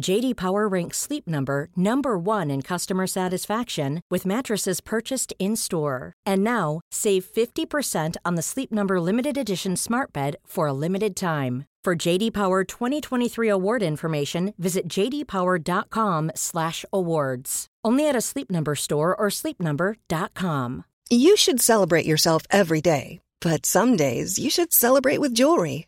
JD Power ranks Sleep Number number 1 in customer satisfaction with mattresses purchased in-store. And now, save 50% on the Sleep Number limited edition Smart Bed for a limited time. For JD Power 2023 award information, visit jdpower.com/awards. Only at a Sleep Number store or sleepnumber.com. You should celebrate yourself every day, but some days you should celebrate with jewelry.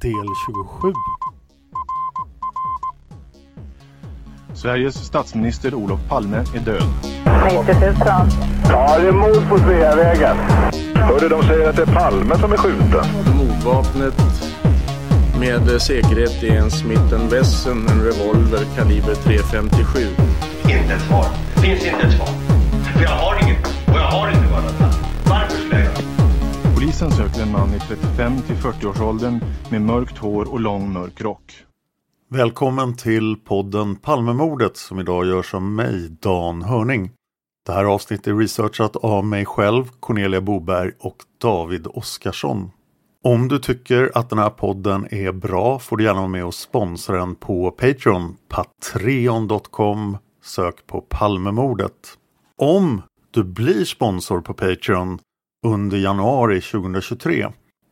del 27. Sveriges statsminister Olof Palme är död. 90 000. Ja, det är mord på Sveavägen. Hörde de säger att det är Palme som är skjuten. Mordvapnet med säkerhet är en Smith Wesson, en revolver kaliber .357. Inte ett svar. Det finns inte ett svar. Polisen söker en man i 35 till 40-årsåldern med mörkt hår och lång mörk rock. Välkommen till podden Palmemordet som idag görs av mig, Dan Hörning. Det här avsnittet är researchat av mig själv, Cornelia Boberg och David Oskarsson. Om du tycker att den här podden är bra får du gärna vara med och sponsra den på Patreon, patreon.com, sök på Palmemordet. Om du blir sponsor på Patreon under januari 2023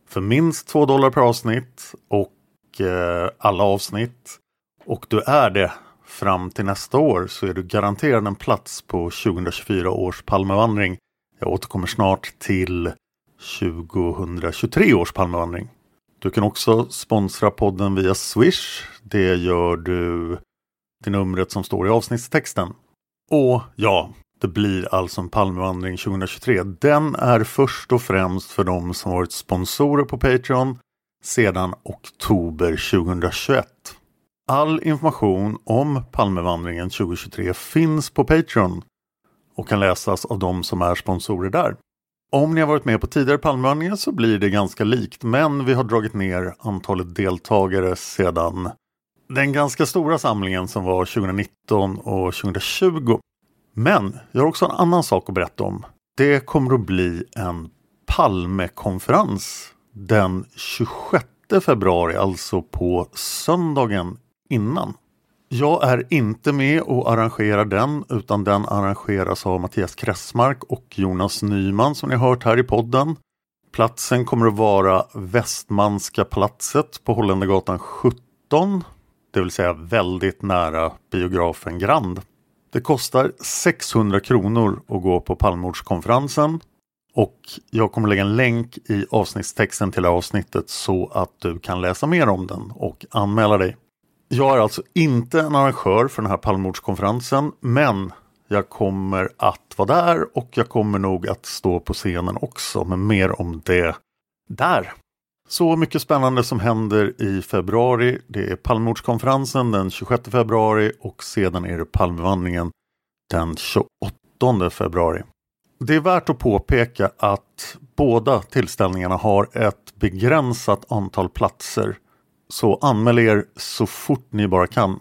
för minst 2 dollar per avsnitt och eh, alla avsnitt och du är det fram till nästa år så är du garanterad en plats på 2024 års Palmevandring. Jag återkommer snart till 2023 års Palmevandring. Du kan också sponsra podden via Swish. Det gör du till numret som står i avsnittstexten. Och ja, det blir alltså en Palmevandring 2023. Den är först och främst för de som varit sponsorer på Patreon sedan oktober 2021. All information om Palmevandringen 2023 finns på Patreon och kan läsas av de som är sponsorer där. Om ni har varit med på tidigare Palmevandringar så blir det ganska likt men vi har dragit ner antalet deltagare sedan den ganska stora samlingen som var 2019 och 2020. Men jag har också en annan sak att berätta om. Det kommer att bli en Palmekonferens den 26 februari, alltså på söndagen innan. Jag är inte med och arrangerar den utan den arrangeras av Mattias Kressmark och Jonas Nyman som ni hört här i podden. Platsen kommer att vara Västmanska palatset på Holländargatan 17. Det vill säga väldigt nära biografen Grand. Det kostar 600 kronor att gå på Palmemordskonferensen och jag kommer lägga en länk i avsnittstexten till avsnittet så att du kan läsa mer om den och anmäla dig. Jag är alltså inte en arrangör för den här Palmordskonferensen men jag kommer att vara där och jag kommer nog att stå på scenen också men mer om det där. Så mycket spännande som händer i februari. Det är Palmemordskonferensen den 26 februari och sedan är det Palmevandringen den 28 februari. Det är värt att påpeka att båda tillställningarna har ett begränsat antal platser. Så anmäl er så fort ni bara kan.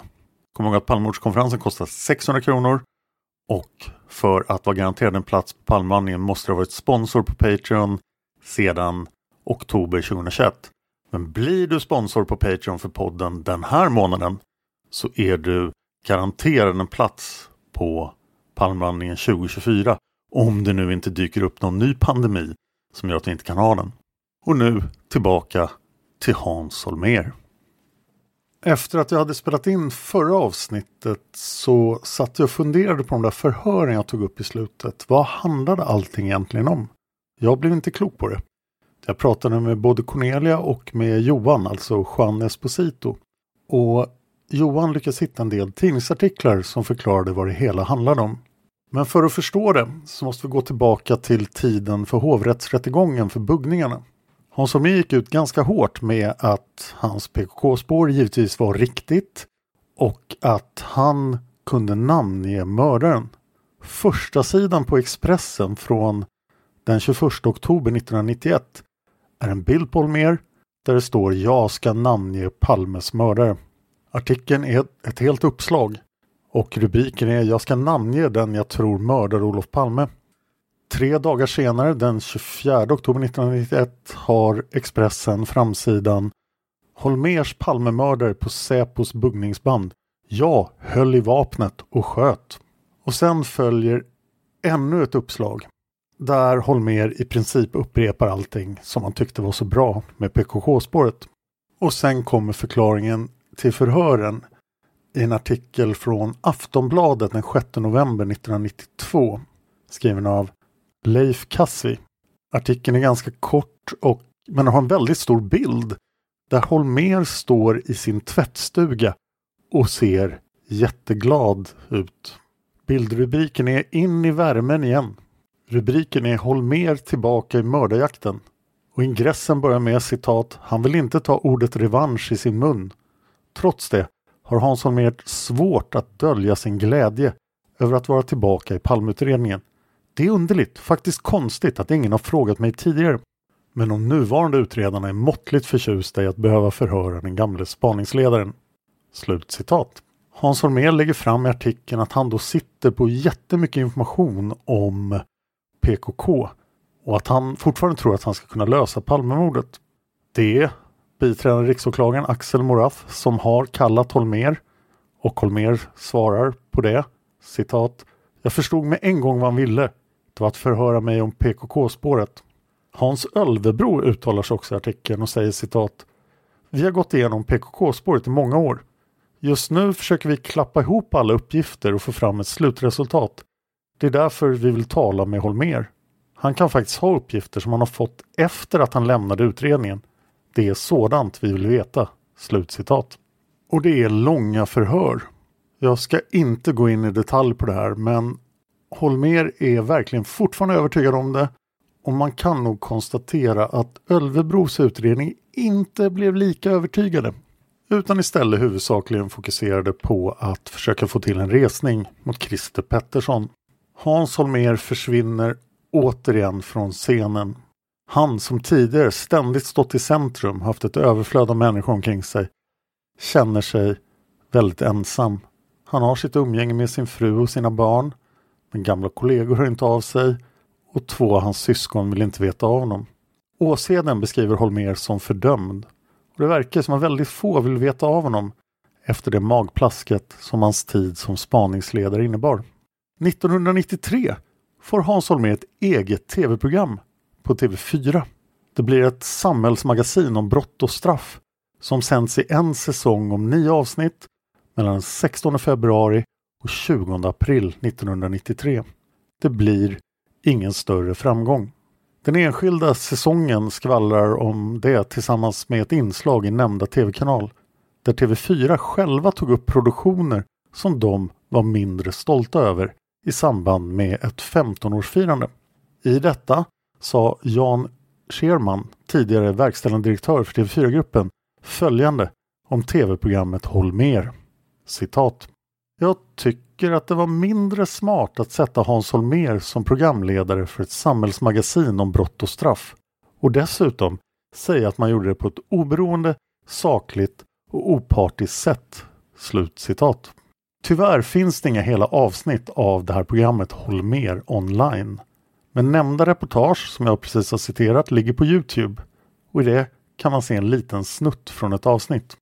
Kom ihåg att Palmemordskonferensen kostar 600 kronor och för att vara garanterad en plats på Palmvandringen måste du ha varit sponsor på Patreon sedan oktober 2021. Men blir du sponsor på Patreon för podden den här månaden så är du garanterad en plats på Palmvandringen 2024 om det nu inte dyker upp någon ny pandemi som gör att vi inte kan ha den. Och nu tillbaka till Hans Holmér. Efter att jag hade spelat in förra avsnittet så satt jag och funderade på de där förhören jag tog upp i slutet. Vad handlade allting egentligen om? Jag blev inte klok på det. Jag pratade med både Cornelia och med Johan, alltså Juan Esposito. Och Johan lyckades hitta en del tidningsartiklar som förklarade vad det hela handlade om. Men för att förstå det så måste vi gå tillbaka till tiden för hovrättsrättegången för buggningarna. Hans Holmér gick ut ganska hårt med att hans PKK-spår givetvis var riktigt och att han kunde namnge mördaren. Första sidan på Expressen från den 21 oktober 1991 är en bild på Holmér där det står “Jag ska namnge Palmes mördare”. Artikeln är ett helt uppslag och rubriken är “Jag ska namnge den jag tror mördar Olof Palme”. Tre dagar senare, den 24 oktober 1991, har Expressen framsidan Holmers Palmemördare på Säpos buggningsband. Jag höll i vapnet och sköt. Och sen följer ännu ett uppslag där Holmer i princip upprepar allting som han tyckte var så bra med PKK-spåret. Och sen kommer förklaringen till förhören i en artikel från Aftonbladet den 6 november 1992 skriven av Leif Kassi. Artikeln är ganska kort och men har en väldigt stor bild där Holmer står i sin tvättstuga och ser jätteglad ut. Bildrubriken är In i värmen igen. Rubriken är Håll mer tillbaka i mördarjakten. Och ingressen börjar med citat Han vill inte ta ordet revansch i sin mun. Trots det har Hans Holmér svårt att dölja sin glädje över att vara tillbaka i palmutredningen. Det är underligt, faktiskt konstigt att ingen har frågat mig tidigare. Men de nuvarande utredarna är måttligt förtjusta i att behöva förhöra den gamle spaningsledaren. Slutcitat. Hans Holmér lägger fram i artikeln att han då sitter på jättemycket information om PKK och att han fortfarande tror att han ska kunna lösa Palmemordet. Det är biträdande riksåklagaren Axel Morath som har kallat Holmer och Holmer svarar på det. Citat. Jag förstod med en gång vad han ville. Det var att förhöra mig om PKK-spåret. Hans Ölvebro uttalar sig också i artikeln och säger citat. Vi har gått igenom PKK-spåret i många år. Just nu försöker vi klappa ihop alla uppgifter och få fram ett slutresultat. Det är därför vi vill tala med Holmer. Han kan faktiskt ha uppgifter som han har fått efter att han lämnade utredningen. Det är sådant vi vill veta." Slutcitat. Och det är långa förhör. Jag ska inte gå in i detalj på det här men Holmer är verkligen fortfarande övertygad om det och man kan nog konstatera att Ölvebros utredning inte blev lika övertygade utan istället huvudsakligen fokuserade på att försöka få till en resning mot Christer Pettersson Hans Holmér försvinner återigen från scenen. Han som tidigare ständigt stått i centrum, haft ett överflöd av människor omkring sig, känner sig väldigt ensam. Han har sitt umgänge med sin fru och sina barn. Men gamla kollegor hör inte av sig och två av hans syskon vill inte veta av honom. Åseden beskriver Holmér som fördömd. Och det verkar som att väldigt få vill veta av honom efter det magplasket som hans tid som spaningsledare innebar. 1993 får Hans Holmér ett eget tv-program på TV4. Det blir ett samhällsmagasin om brott och straff som sänds i en säsong om nio avsnitt mellan den 16 februari och 20 april 1993. Det blir ingen större framgång. Den enskilda säsongen skvallrar om det tillsammans med ett inslag i nämnda tv-kanal där TV4 själva tog upp produktioner som de var mindre stolta över i samband med ett 15-årsfirande. I detta sa Jan Scherman, tidigare verkställande direktör för TV4-gruppen, följande om tv-programmet Håll mer. Citat. Jag tycker att det var mindre smart att sätta Hans Holmér som programledare för ett samhällsmagasin om brott och straff och dessutom säga att man gjorde det på ett oberoende, sakligt och opartiskt sätt. Slut citat. Tyvärr finns det inga hela avsnitt av det här programmet Håll mer online. Men nämnda reportage som jag precis har citerat ligger på Youtube och i det kan man se en liten snutt från ett avsnitt.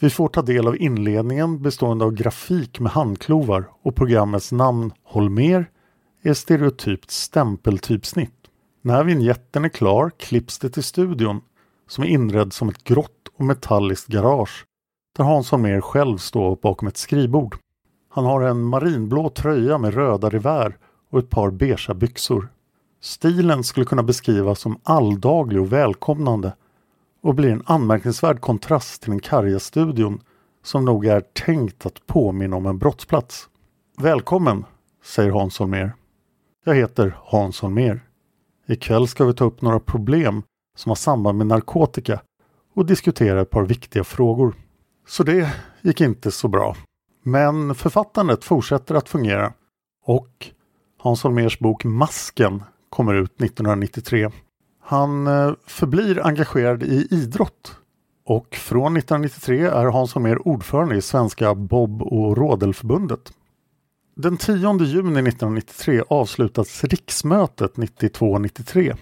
Vi får ta del av inledningen bestående av grafik med handklovar och programmets namn Håll mer är stereotypt stämpeltypsnitt. När vignetten är klar klipps det till studion som är inredd som ett grått och metalliskt garage där Hans Holmér själv står bakom ett skrivbord. Han har en marinblå tröja med röda revär och ett par beiga byxor. Stilen skulle kunna beskrivas som alldaglig och välkomnande och blir en anmärkningsvärd kontrast till den karga studion som nog är tänkt att påminna om en brottsplats. Välkommen, säger Hans Holmér. Jag heter Hans Holmér. Ikväll ska vi ta upp några problem som har samband med narkotika och diskutera ett par viktiga frågor. Så det gick inte så bra. Men författandet fortsätter att fungera och Hans Holmers bok Masken kommer ut 1993. Han eh, förblir engagerad i idrott och från 1993 är Hans Holmér ordförande i Svenska Bob och Rådelförbundet. Den 10 juni 1993 avslutas riksmötet 92-93.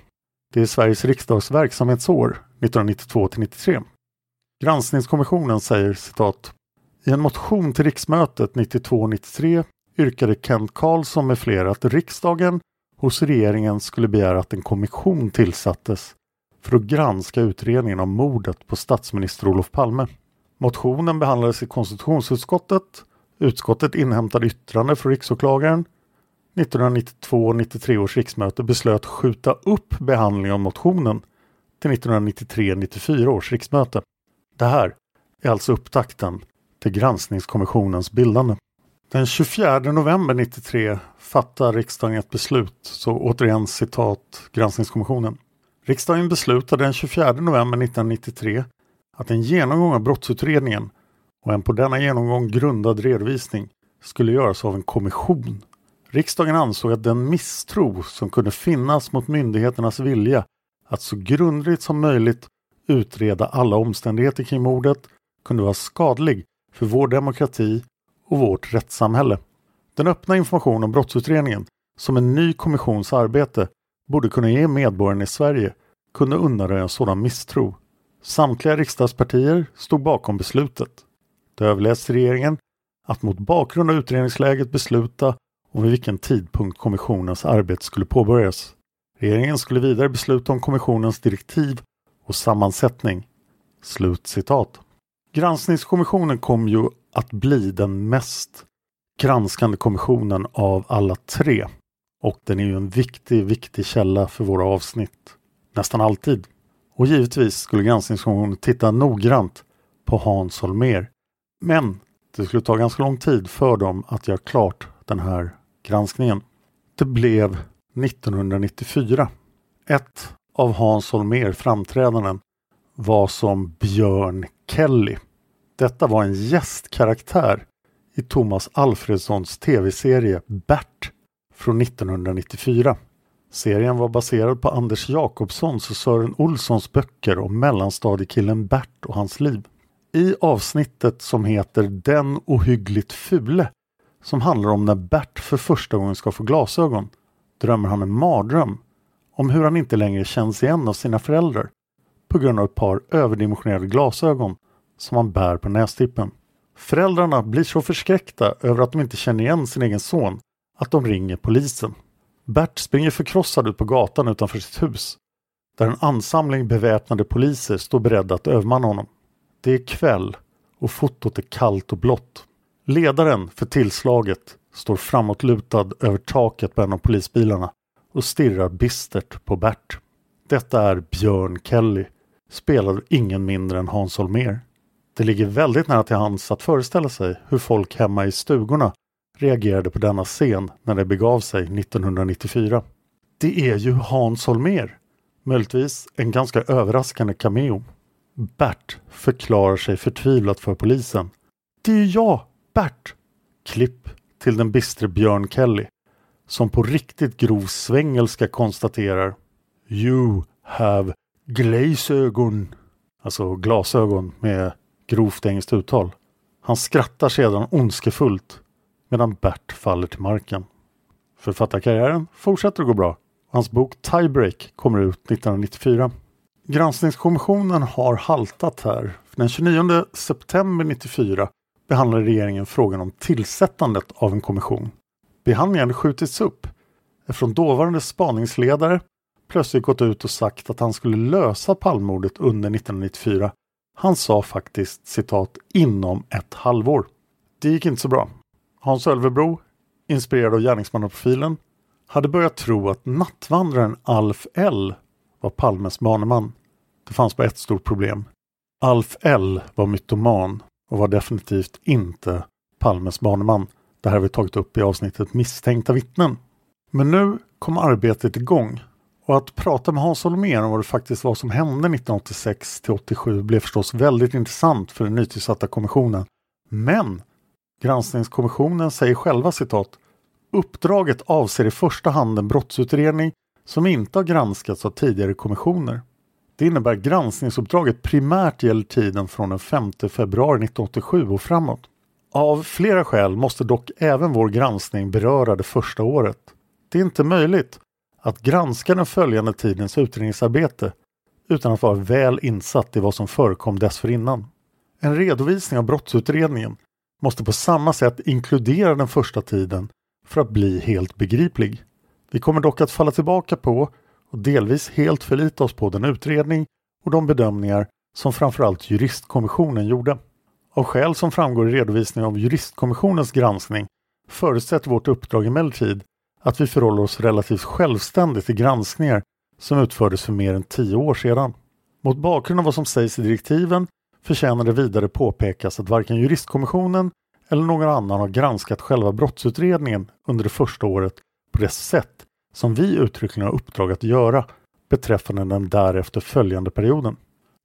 Det är Sveriges riksdags verksamhetsår 1992-93. Granskningskommissionen säger citat i en motion till riksmötet 92-93 yrkade Kent Karlsson med flera att riksdagen hos regeringen skulle begära att en kommission tillsattes för att granska utredningen om mordet på statsminister Olof Palme. Motionen behandlades i konstitutionsutskottet. Utskottet inhämtade yttrande från riksåklagaren. 1992-93 års riksmöte beslöt skjuta upp behandlingen av motionen till 1993-94 års riksmöte. Det här är alltså upptakten till granskningskommissionens bildande. Den 24 november 93 fattar riksdagen ett beslut, så återigen citat granskningskommissionen. Riksdagen beslutade den 24 november 1993 att en genomgång av brottsutredningen och en på denna genomgång grundad redovisning skulle göras av en kommission. Riksdagen ansåg att den misstro som kunde finnas mot myndigheternas vilja att så grundligt som möjligt utreda alla omständigheter kring mordet kunde vara skadlig för vår demokrati och vårt rättssamhälle. Den öppna information om brottsutredningen som en ny kommissions arbete borde kunna ge medborgarna i Sverige kunde undanröja en sådan misstro. Samtliga riksdagspartier stod bakom beslutet. Det överläts till regeringen att mot bakgrund av utredningsläget besluta om vid vilken tidpunkt kommissionens arbete skulle påbörjas. Regeringen skulle vidare besluta om kommissionens direktiv och sammansättning. Slut citat. Granskningskommissionen kom ju att bli den mest granskande kommissionen av alla tre. Och den är ju en viktig, viktig källa för våra avsnitt. Nästan alltid. Och givetvis skulle granskningskommissionen titta noggrant på Hans Holmér. Men det skulle ta ganska lång tid för dem att göra klart den här granskningen. Det blev 1994. Ett av Hans Holmér framträdanden var som Björn Kelly. Detta var en gästkaraktär i Thomas Alfredssons tv-serie Bert från 1994. Serien var baserad på Anders Jakobssons och Sören Olssons böcker om mellanstadiekillen Bert och hans liv. I avsnittet som heter Den ohyggligt fule som handlar om när Bert för första gången ska få glasögon drömmer han en mardröm om hur han inte längre känns igen av sina föräldrar på grund av ett par överdimensionerade glasögon som han bär på nästippen. Föräldrarna blir så förskräckta över att de inte känner igen sin egen son att de ringer polisen. Bert springer förkrossad ut på gatan utanför sitt hus där en ansamling beväpnade poliser står beredda att övermanna honom. Det är kväll och fotot är kallt och blått. Ledaren för tillslaget står framåtlutad över taket på en av polisbilarna och stirrar bistert på Bert. Detta är Björn Kelly, spelar ingen mindre än Hans Holmér. Det ligger väldigt nära till hands att föreställa sig hur folk hemma i stugorna reagerade på denna scen när det begav sig 1994. Det är ju Hans Holmér! Möjligtvis en ganska överraskande cameo. Bert förklarar sig förtvivlat för polisen. Det är jag, Bert! Klipp till den bistre Björn Kelly som på riktigt grov svengelska konstaterar You have glaseögon. Alltså glasögon med grovt engelskt uttal. Han skrattar sedan ondskefullt medan Bert faller till marken. Författarkarriären fortsätter att gå bra. Hans bok Tiebreak kommer ut 1994. Granskningskommissionen har haltat här. Den 29 september 1994 behandlade regeringen frågan om tillsättandet av en kommission. Behandlingen skjutits upp eftersom dåvarande spaningsledare plötsligt gått ut och sagt att han skulle lösa Palmemordet under 1994. Han sa faktiskt citat inom ett halvår. Det gick inte så bra. Hans Ölvebro, inspirerad av gärningsmannaprofilen, hade börjat tro att nattvandraren Alf L var Palmes baneman. Det fanns bara ett stort problem. Alf L var mytoman och var definitivt inte Palmes baneman. Det här har vi tagit upp i avsnittet Misstänkta vittnen. Men nu kom arbetet igång och att prata med Hans Holmér om vad det faktiskt var som hände 1986 till 87 blev förstås väldigt intressant för den nytillsatta kommissionen. Men Granskningskommissionen säger själva citat Uppdraget avser i första hand en brottsutredning som inte har granskats av tidigare kommissioner. Det innebär att granskningsuppdraget primärt gäller tiden från den 5 februari 1987 och framåt. Av flera skäl måste dock även vår granskning beröra det första året. Det är inte möjligt att granska den följande tidens utredningsarbete utan att vara väl insatt i vad som förekom dessförinnan. En redovisning av brottsutredningen måste på samma sätt inkludera den första tiden för att bli helt begriplig. Vi kommer dock att falla tillbaka på och delvis helt förlita oss på den utredning och de bedömningar som framförallt juristkommissionen gjorde. Av skäl som framgår i redovisningen av juristkommissionens granskning förutsätter vårt uppdrag emellertid att vi förhåller oss relativt självständigt till granskningar som utfördes för mer än tio år sedan. Mot bakgrund av vad som sägs i direktiven förtjänar det vidare påpekas att varken juristkommissionen eller någon annan har granskat själva brottsutredningen under det första året på det sätt som vi uttryckligen har uppdrag att göra beträffande den därefter följande perioden.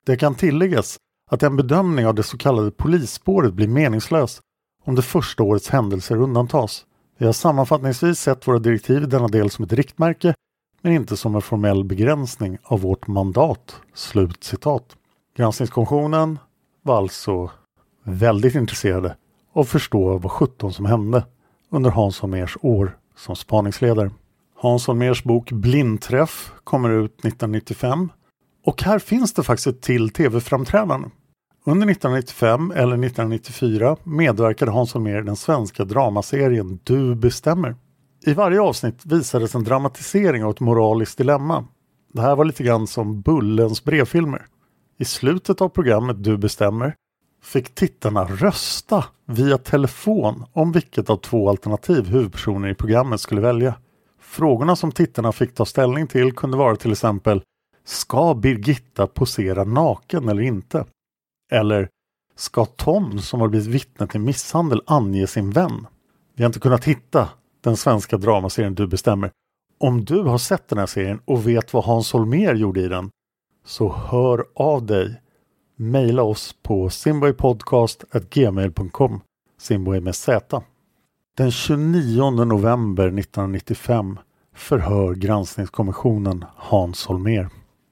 Det kan tilläggas att en bedömning av det så kallade polisspåret blir meningslös om det första årets händelser undantas. Vi har sammanfattningsvis sett våra direktiv i denna del som ett riktmärke men inte som en formell begränsning av vårt mandat." Slut citat. Granskningskommissionen var alltså väldigt intresserade av att förstå vad 17 som hände under Hans Holmérs år som spaningsledare. Hans Holmérs bok Blindträff kommer ut 1995 och här finns det faktiskt ett till tv-framträdande. Under 1995 eller 1994 medverkade Hans Holmér i den svenska dramaserien Du bestämmer. I varje avsnitt visades en dramatisering av ett moraliskt dilemma. Det här var lite grann som Bullens brevfilmer. I slutet av programmet Du bestämmer fick tittarna rösta via telefon om vilket av två alternativ huvudpersoner i programmet skulle välja. Frågorna som tittarna fick ta ställning till kunde vara till exempel Ska Birgitta posera naken eller inte? Eller Ska Tom som har blivit vittne till misshandel ange sin vän? Vi har inte kunnat hitta den svenska dramaserien Du bestämmer. Om du har sett den här serien och vet vad Hans Holmér gjorde i den så hör av dig. Maila oss på simboypodcast.gmail.com Simboy med Z. Den 29 november 1995 förhör granskningskommissionen Hans Holmér.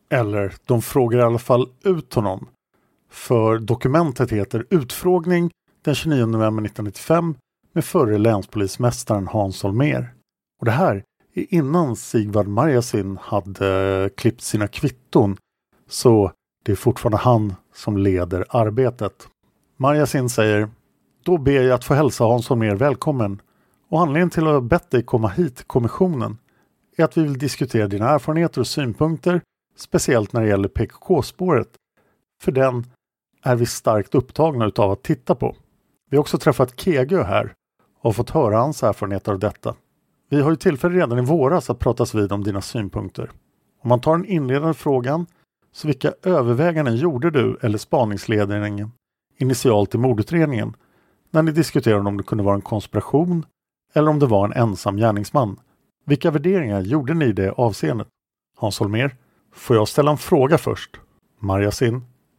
Eller de frågar i alla fall ut honom. För dokumentet heter Utfrågning den 29 november 1995 med förre länspolismästaren Hans Holmér. Och det här är innan Sigvard Marjasin hade klippt sina kvitton så det är fortfarande han som leder arbetet. Marjasin säger Då ber jag att få hälsa Hans Holmér välkommen och anledningen till att jag bett dig komma hit till kommissionen är att vi vill diskutera dina erfarenheter och synpunkter speciellt när det gäller PKK-spåret. För den är vi starkt upptagna utav att titta på. Vi har också träffat Kegö här och fått höra hans erfarenheter av detta. Vi har ju tillfälle redan i våras att pratas vid om dina synpunkter. Om man tar den inledande frågan så vilka överväganden gjorde du eller spaningsledningen initialt i mordutredningen när ni diskuterade om det kunde vara en konspiration eller om det var en ensam gärningsman? Vilka värderingar gjorde ni i det avseendet? Hans Holmér, får jag ställa en fråga först? Marjasin,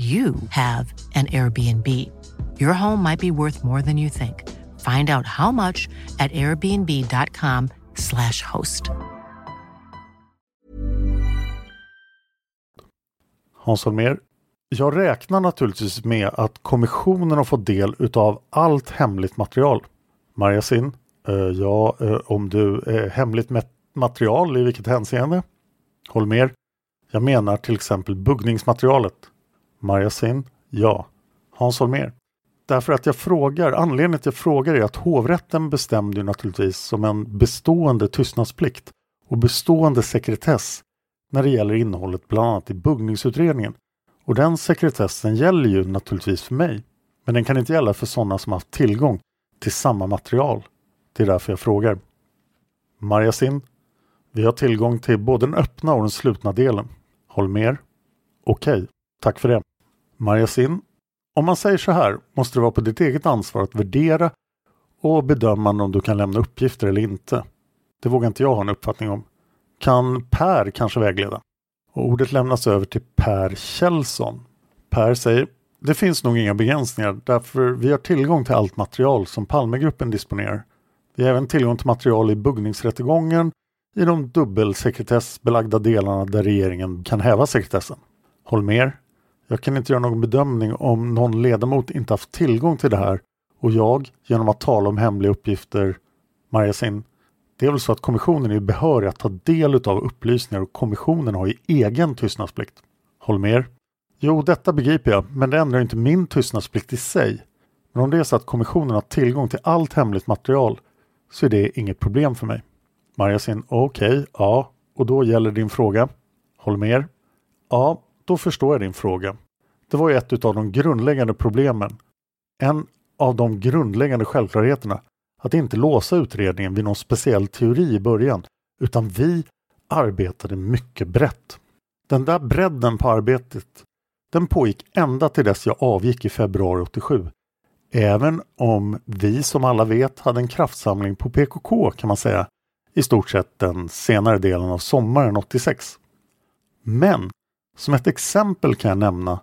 you have an Airbnb. Your home might be worth more than you think. Find out how much at airbnb.com/slash host. Hans Holmér, jag räknar naturligtvis med att kommissionen har fått del utav allt hemligt material. Maria Sin, eh, ja, eh, om du är hemligt material i vilket hänseende? Holmér, jag menar till exempel buggningsmaterialet. Maria Sin, ja. Hans Holmér. Därför att jag frågar, anledningen till att jag frågar är att hovrätten bestämde ju naturligtvis som en bestående tystnadsplikt och bestående sekretess när det gäller innehållet bland annat i buggningsutredningen. Och den sekretessen gäller ju naturligtvis för mig. Men den kan inte gälla för sådana som haft tillgång till samma material. Det är därför jag frågar. Maria Sin, vi har tillgång till både den öppna och den slutna delen. Holmér, okej, okay, tack för det. Marjasin, om man säger så här måste det vara på ditt eget ansvar att värdera och bedöma om du kan lämna uppgifter eller inte. Det vågar inte jag ha en uppfattning om. Kan Per kanske vägleda? Och ordet lämnas över till Per Kjellson. Per säger det finns nog inga begränsningar därför vi har tillgång till allt material som Palmegruppen disponerar. Vi har även tillgång till material i buggningsrättegången i de dubbelsekretessbelagda delarna där regeringen kan häva sekretessen. Holmer, jag kan inte göra någon bedömning om någon ledamot inte haft tillgång till det här och jag, genom att tala om hemliga uppgifter, Marjasin, det är väl så att kommissionen är behörig att ta del av upplysningar och kommissionen har ju egen tystnadsplikt. Holmer? Jo, detta begriper jag, men det ändrar inte min tystnadsplikt i sig. Men om det är så att kommissionen har tillgång till allt hemligt material så är det inget problem för mig. Marjasin, okej, okay, ja, och då gäller din fråga. Holmer? Ja, då förstår jag din fråga. Det var ju ett av de grundläggande problemen. En av de grundläggande självklarheterna. Att inte låsa utredningen vid någon speciell teori i början. Utan vi arbetade mycket brett. Den där bredden på arbetet den pågick ända till dess jag avgick i februari 87. Även om vi som alla vet hade en kraftsamling på PKK kan man säga i stort sett den senare delen av sommaren 86. Men som ett exempel kan jag nämna,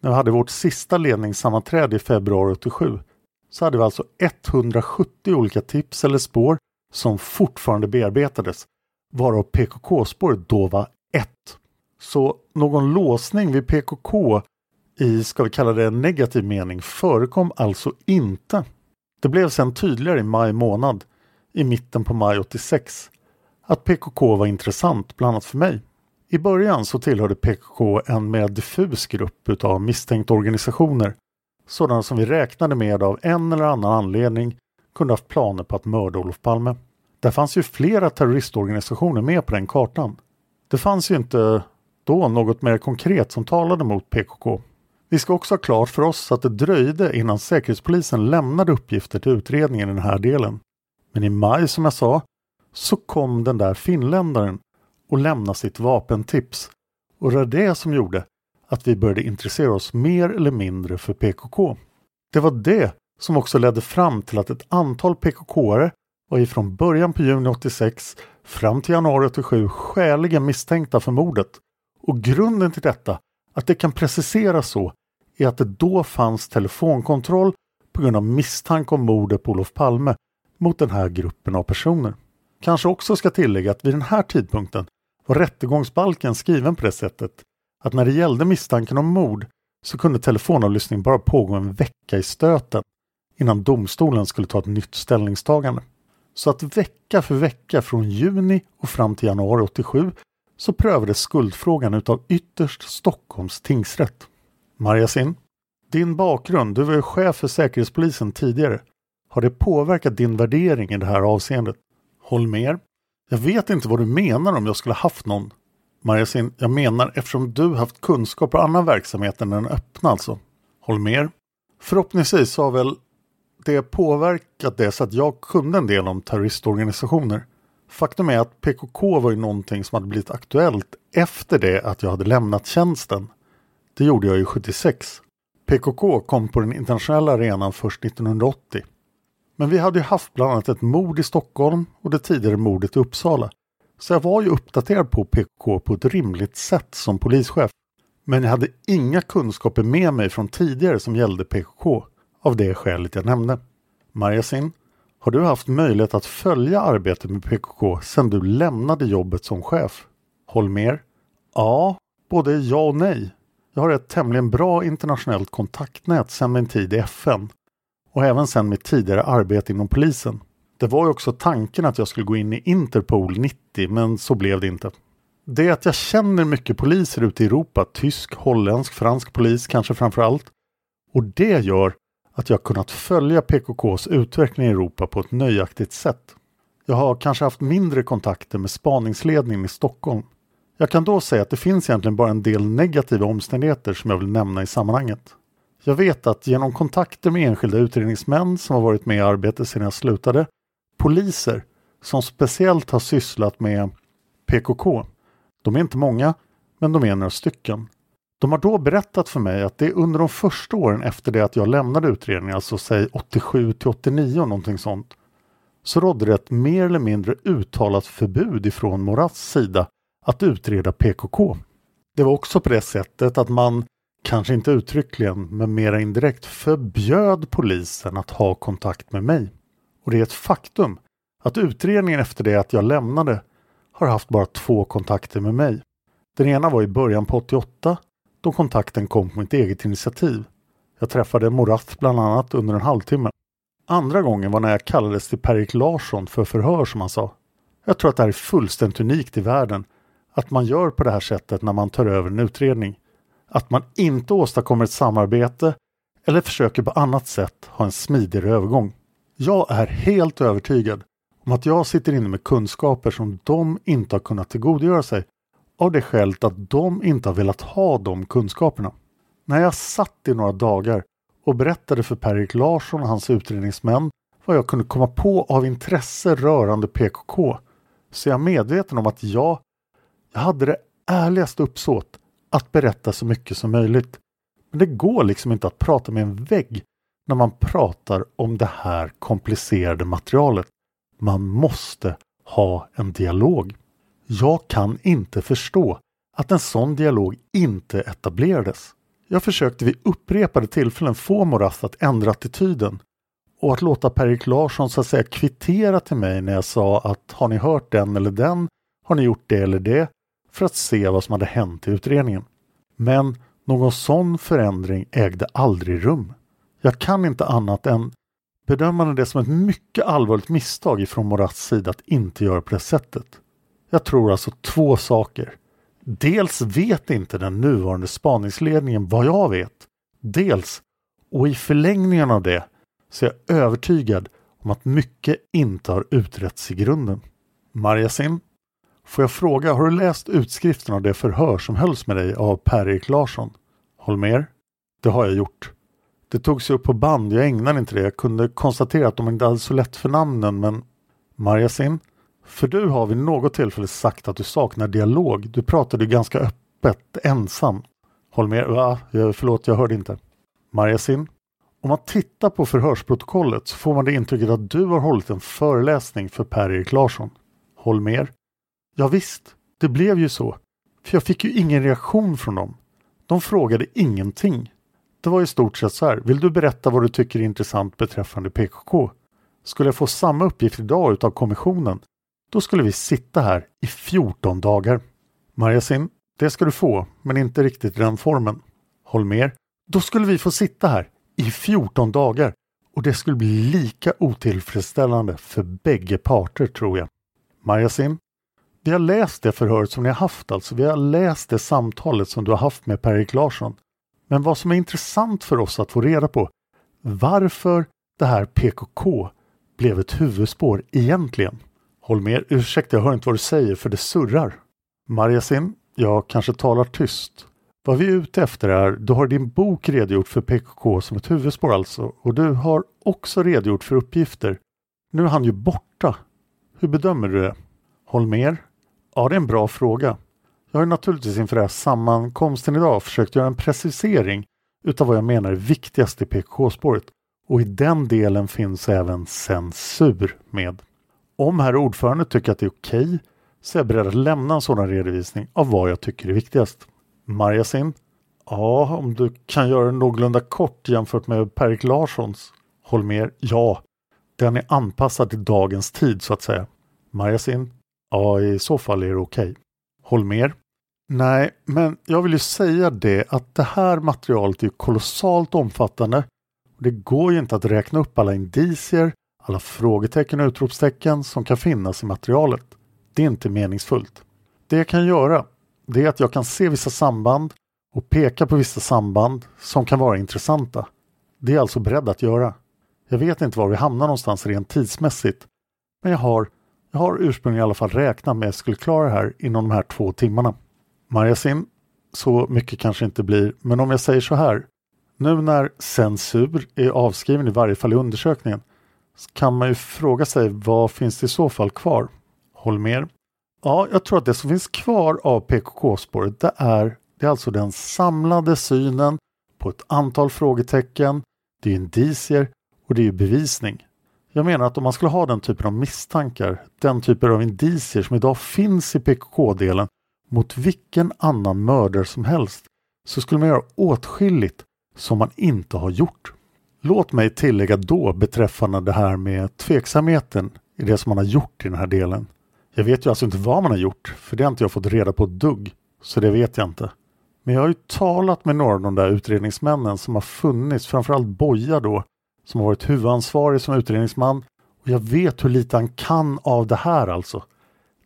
när vi hade vårt sista ledningssammanträde i februari 87, så hade vi alltså 170 olika tips eller spår som fortfarande bearbetades, varav PKK-spåret då var ett. Så någon låsning vid PKK i, ska vi kalla det en negativ mening, förekom alltså inte. Det blev sedan tydligare i maj månad, i mitten på maj 86, att PKK var intressant, bland annat för mig. I början så tillhörde PKK en mer diffus grupp utav misstänkta organisationer. Sådana som vi räknade med av en eller annan anledning kunde haft planer på att mörda Olof Palme. Där fanns ju flera terroristorganisationer med på den kartan. Det fanns ju inte då något mer konkret som talade mot PKK. Vi ska också ha klart för oss att det dröjde innan Säkerhetspolisen lämnade uppgifter till utredningen i den här delen. Men i maj som jag sa så kom den där finländaren och lämna sitt vapentips. Och det var det som gjorde att vi började intressera oss mer eller mindre för PKK. Det var det som också ledde fram till att ett antal PKK-are var ifrån början på juni 86 fram till januari 87 skäligen misstänkta för mordet. Och grunden till detta, att det kan preciseras så, är att det då fanns telefonkontroll på grund av misstanke om mordet på Olof Palme mot den här gruppen av personer. Kanske också ska tillägga att vid den här tidpunkten var rättegångsbalken skriven på det sättet att när det gällde misstanken om mord så kunde telefonavlyssning bara pågå en vecka i stöten innan domstolen skulle ta ett nytt ställningstagande. Så att vecka för vecka från juni och fram till januari 87 så prövades skuldfrågan utav ytterst Stockholms tingsrätt. Marjasin, din bakgrund, du var ju chef för Säkerhetspolisen tidigare. Har det påverkat din värdering i det här avseendet? Håll med er jag vet inte vad du menar om jag skulle haft någon. Marjasin, jag menar eftersom du haft kunskap på annan verksamhet än den öppna alltså. Holmer, förhoppningsvis har väl det påverkat det så att jag kunde en del om terroristorganisationer. Faktum är att PKK var ju någonting som hade blivit aktuellt efter det att jag hade lämnat tjänsten. Det gjorde jag ju 76. PKK kom på den internationella arenan först 1980. Men vi hade ju haft bland annat ett mord i Stockholm och det tidigare mordet i Uppsala. Så jag var ju uppdaterad på PKK på ett rimligt sätt som polischef. Men jag hade inga kunskaper med mig från tidigare som gällde PKK. Av det skälet jag nämnde. Marjasin, har du haft möjlighet att följa arbetet med PKK sedan du lämnade jobbet som chef? Holmer? Ja, både ja och nej. Jag har ett tämligen bra internationellt kontaktnät sedan min tid i FN och även sen mitt tidigare arbete inom polisen. Det var ju också tanken att jag skulle gå in i Interpol 90 men så blev det inte. Det är att jag känner mycket poliser ute i Europa, tysk, holländsk, fransk polis kanske framför allt. Och det gör att jag kunnat följa PKKs utveckling i Europa på ett nöjaktigt sätt. Jag har kanske haft mindre kontakter med spaningsledningen i Stockholm. Jag kan då säga att det finns egentligen bara en del negativa omständigheter som jag vill nämna i sammanhanget. Jag vet att genom kontakter med enskilda utredningsmän som har varit med i arbetet sedan jag slutade, poliser som speciellt har sysslat med PKK. De är inte många, men de är några stycken. De har då berättat för mig att det under de första åren efter det att jag lämnade utredningen, alltså säg 87 till 89 någonting sånt, så rådde det ett mer eller mindre uttalat förbud ifrån Morats sida att utreda PKK. Det var också på det sättet att man, kanske inte uttryckligen, men mera indirekt förbjöd polisen att ha kontakt med mig. Och det är ett faktum att utredningen efter det att jag lämnade har haft bara två kontakter med mig. Den ena var i början på 88 då kontakten kom på mitt eget initiativ. Jag träffade Morath bland annat under en halvtimme. Andra gången var när jag kallades till Per-Erik Larsson för förhör som han sa. Jag tror att det här är fullständigt unikt i världen. Att man gör på det här sättet när man tar över en utredning. Att man inte åstadkommer ett samarbete eller försöker på annat sätt ha en smidigare övergång. Jag är helt övertygad om att jag sitter inne med kunskaper som de inte har kunnat tillgodogöra sig av det skälet att de inte har velat ha de kunskaperna. När jag satt i några dagar och berättade för Per-Erik Larsson och hans utredningsmän vad jag kunde komma på av intresse rörande PKK så är jag medveten om att jag, jag hade det ärligaste uppsåt att berätta så mycket som möjligt. Men det går liksom inte att prata med en vägg när man pratar om det här komplicerade materialet. Man måste ha en dialog. Jag kan inte förstå att en sån dialog inte etablerades. Jag försökte vid upprepade tillfällen få Morath att ändra attityden och att låta Per-Erik Larsson så att säga kvittera till mig när jag sa att har ni hört den eller den? Har ni gjort det eller det? För att se vad som hade hänt i utredningen. Men någon sån förändring ägde aldrig rum. Jag kan inte annat än bedöma det som ett mycket allvarligt misstag ifrån Morats sida att inte göra på det sättet. Jag tror alltså två saker. Dels vet inte den nuvarande spaningsledningen vad jag vet. Dels, och i förlängningen av det, så är jag övertygad om att mycket inte har utretts i grunden. Marjasin, får jag fråga, har du läst utskriften av det förhör som hölls med dig av Per-Erik Larsson? Holmer? Det har jag gjort. Det togs upp på band, jag ägnade inte det. Jag kunde konstatera att de inte hade så lätt för namnen, men Marjasin? För du har vid något tillfälle sagt att du saknar dialog. Du pratade ganska öppet, ensam. Holmer? va? Förlåt, jag hörde inte. Marjasin? Om man tittar på förhörsprotokollet så får man det intrycket att du har hållit en föreläsning för Per-Erik Larsson. Holmer? Ja, visst, det blev ju så. För jag fick ju ingen reaktion från dem. De frågade ingenting. Det var i stort sett så här. Vill du berätta vad du tycker är intressant beträffande PKK? Skulle jag få samma uppgift idag utav kommissionen, då skulle vi sitta här i 14 dagar. Marjasin, det ska du få, men inte riktigt i den formen. Holmer, då skulle vi få sitta här i 14 dagar och det skulle bli lika otillfredsställande för bägge parter tror jag. Marjasin, vi har läst det förhöret som ni har haft alltså. Vi har läst det samtalet som du har haft med Per-Erik Larsson. Men vad som är intressant för oss att få reda på varför det här PKK blev ett huvudspår egentligen. Håll med, ursäkta jag hör inte vad du säger för det surrar. Marjasin, jag kanske talar tyst. Vad vi är ute efter är, du har i din bok redogjort för PKK som ett huvudspår alltså och du har också redogjort för uppgifter. Nu är han ju borta. Hur bedömer du det? Håll med? Ja, det är en bra fråga. Jag har naturligtvis inför den här sammankomsten idag försökt göra en precisering utav vad jag menar är viktigast i PKK-spåret och i den delen finns även censur med. Om herr ordförande tycker att det är okej okay, så är jag beredd att lämna en sådan redovisning av vad jag tycker är viktigast. Marjasin? Ja, om du kan göra den någorlunda kort jämfört med Per-Erik Larssons. Håll med? Ja, den är anpassad till dagens tid så att säga. Marjasin? Ja, i så fall är det okej. Okay. Håll med? Nej, men jag vill ju säga det att det här materialet är kolossalt omfattande. och Det går ju inte att räkna upp alla indicier, alla frågetecken och utropstecken som kan finnas i materialet. Det är inte meningsfullt. Det jag kan göra, det är att jag kan se vissa samband och peka på vissa samband som kan vara intressanta. Det är jag alltså beredd att göra. Jag vet inte var vi hamnar någonstans rent tidsmässigt, men jag har, jag har ursprungligen i alla fall räknat med att jag skulle klara det här inom de här två timmarna. Marjasin, så mycket kanske inte blir, men om jag säger så här. Nu när censur är avskriven i varje fall i undersökningen kan man ju fråga sig vad finns det i så fall kvar? Håll med? Ja, jag tror att det som finns kvar av PKK-spåret det är, det är alltså den samlade synen på ett antal frågetecken, det är indicier och det är bevisning. Jag menar att om man skulle ha den typen av misstankar, den typen av indicier som idag finns i PKK-delen mot vilken annan mördare som helst så skulle man göra åtskilligt som man inte har gjort. Låt mig tillägga då beträffande det här med tveksamheten i det som man har gjort i den här delen. Jag vet ju alltså inte vad man har gjort, för det har inte jag fått reda på ett dugg. Så det vet jag inte. Men jag har ju talat med några av de där utredningsmännen som har funnits, framförallt Boja då, som har varit huvudansvarig som utredningsman. Och jag vet hur lite han kan av det här alltså.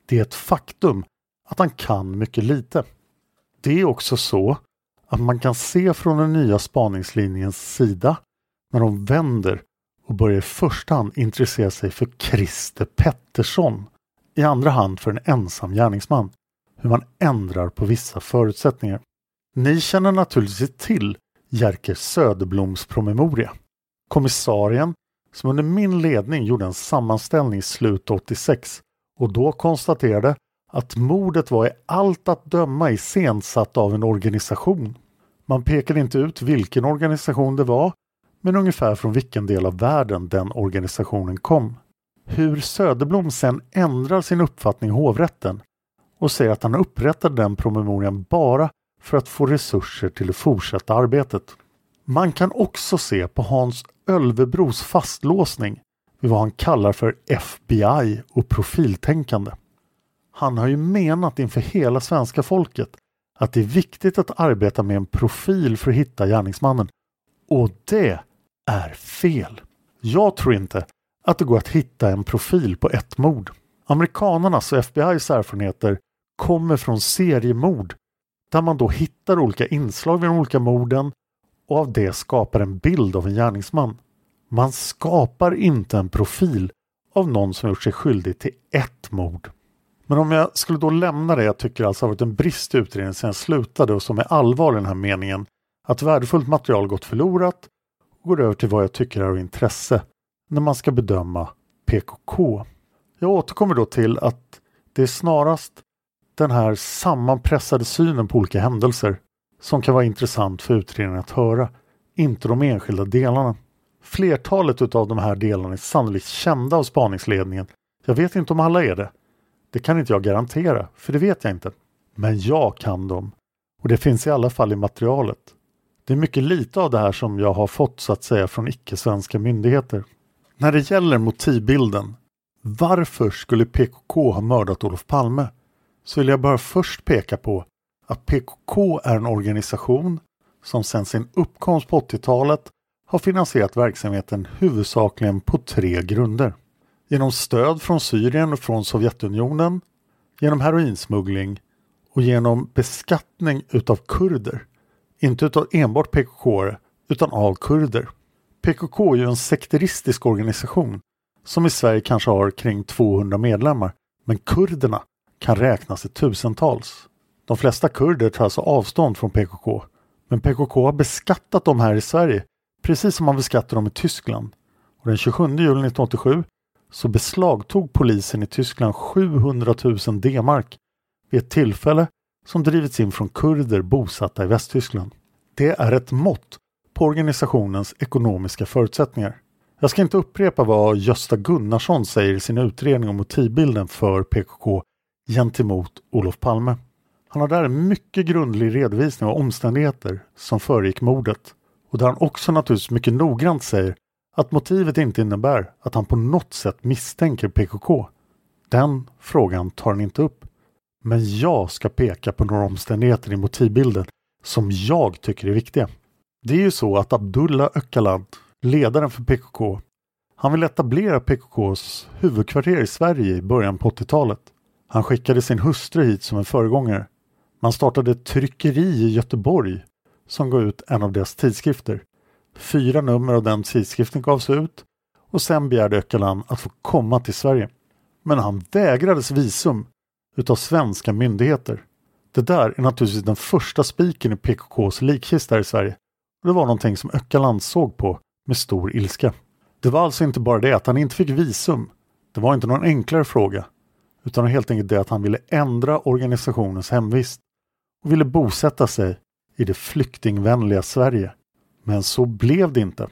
Det är ett faktum att han kan mycket lite. Det är också så att man kan se från den nya spaningslinjens sida när de vänder och börjar i första hand intressera sig för Christer Pettersson. I andra hand för en ensam gärningsman. Hur man ändrar på vissa förutsättningar. Ni känner naturligtvis till Jerker Söderbloms promemoria. Kommissarien som under min ledning gjorde en sammanställning i slutet 86 och då konstaterade att mordet var i allt att döma iscensatt av en organisation. Man pekade inte ut vilken organisation det var, men ungefär från vilken del av världen den organisationen kom. Hur Söderblom sen ändrar sin uppfattning i hovrätten och säger att han upprättade den promemorian bara för att få resurser till det fortsatta arbetet. Man kan också se på Hans Ölvebros fastlåsning vid vad han kallar för FBI och profiltänkande. Han har ju menat inför hela svenska folket att det är viktigt att arbeta med en profil för att hitta gärningsmannen. Och det är fel. Jag tror inte att det går att hitta en profil på ett mord. Amerikanernas och FBIs erfarenheter kommer från seriemord där man då hittar olika inslag vid de olika morden och av det skapar en bild av en gärningsman. Man skapar inte en profil av någon som gjort sig skyldig till ett mord. Men om jag skulle då lämna det jag tycker alltså har varit en brist i utredningen sedan jag slutade och som är allvar i den här meningen att värdefullt material gått förlorat och går över till vad jag tycker är av intresse när man ska bedöma PKK. Jag återkommer då till att det är snarast den här sammanpressade synen på olika händelser som kan vara intressant för utredningen att höra, inte de enskilda delarna. Flertalet av de här delarna är sannolikt kända av spaningsledningen. Jag vet inte om alla är det. Det kan inte jag garantera, för det vet jag inte. Men jag kan dem. Och det finns i alla fall i materialet. Det är mycket lite av det här som jag har fått så att säga från icke-svenska myndigheter. När det gäller motivbilden, varför skulle PKK ha mördat Olof Palme? Så vill jag bara först peka på att PKK är en organisation som sedan sin uppkomst på 80-talet har finansierat verksamheten huvudsakligen på tre grunder. Genom stöd från Syrien och från Sovjetunionen, genom heroinsmuggling och genom beskattning utav kurder. Inte utav enbart PKK utan av kurder. PKK är ju en sekteristisk organisation som i Sverige kanske har kring 200 medlemmar. Men kurderna kan räknas i tusentals. De flesta kurder tar alltså avstånd från PKK. Men PKK har beskattat dem här i Sverige precis som man beskattar dem i Tyskland. Och den 27 juli 1987 så beslagtog polisen i Tyskland 700 000 D-mark vid ett tillfälle som drivits in från kurder bosatta i Västtyskland. Det är ett mått på organisationens ekonomiska förutsättningar. Jag ska inte upprepa vad Gösta Gunnarsson säger i sin utredning om motivbilden för PKK gentemot Olof Palme. Han har där en mycket grundlig redovisning av omständigheter som föregick mordet och där han också naturligtvis mycket noggrant säger att motivet inte innebär att han på något sätt misstänker PKK. Den frågan tar han inte upp. Men jag ska peka på några omständigheter i motivbilden som jag tycker är viktiga. Det är ju så att Abdullah Öcalan, ledaren för PKK, han vill etablera PKKs huvudkvarter i Sverige i början på 80-talet. Han skickade sin hustru hit som en föregångare. Man startade ett tryckeri i Göteborg som gav ut en av deras tidskrifter. Fyra nummer av den tidskriften gavs ut och sen begärde Öcalan att få komma till Sverige. Men han vägrades visum utav svenska myndigheter. Det där är naturligtvis den första spiken i PKKs likkista i Sverige. Och det var någonting som Öcalan såg på med stor ilska. Det var alltså inte bara det att han inte fick visum. Det var inte någon enklare fråga. Utan helt enkelt det att han ville ändra organisationens hemvist och ville bosätta sig i det flyktingvänliga Sverige. Men så blev det inte.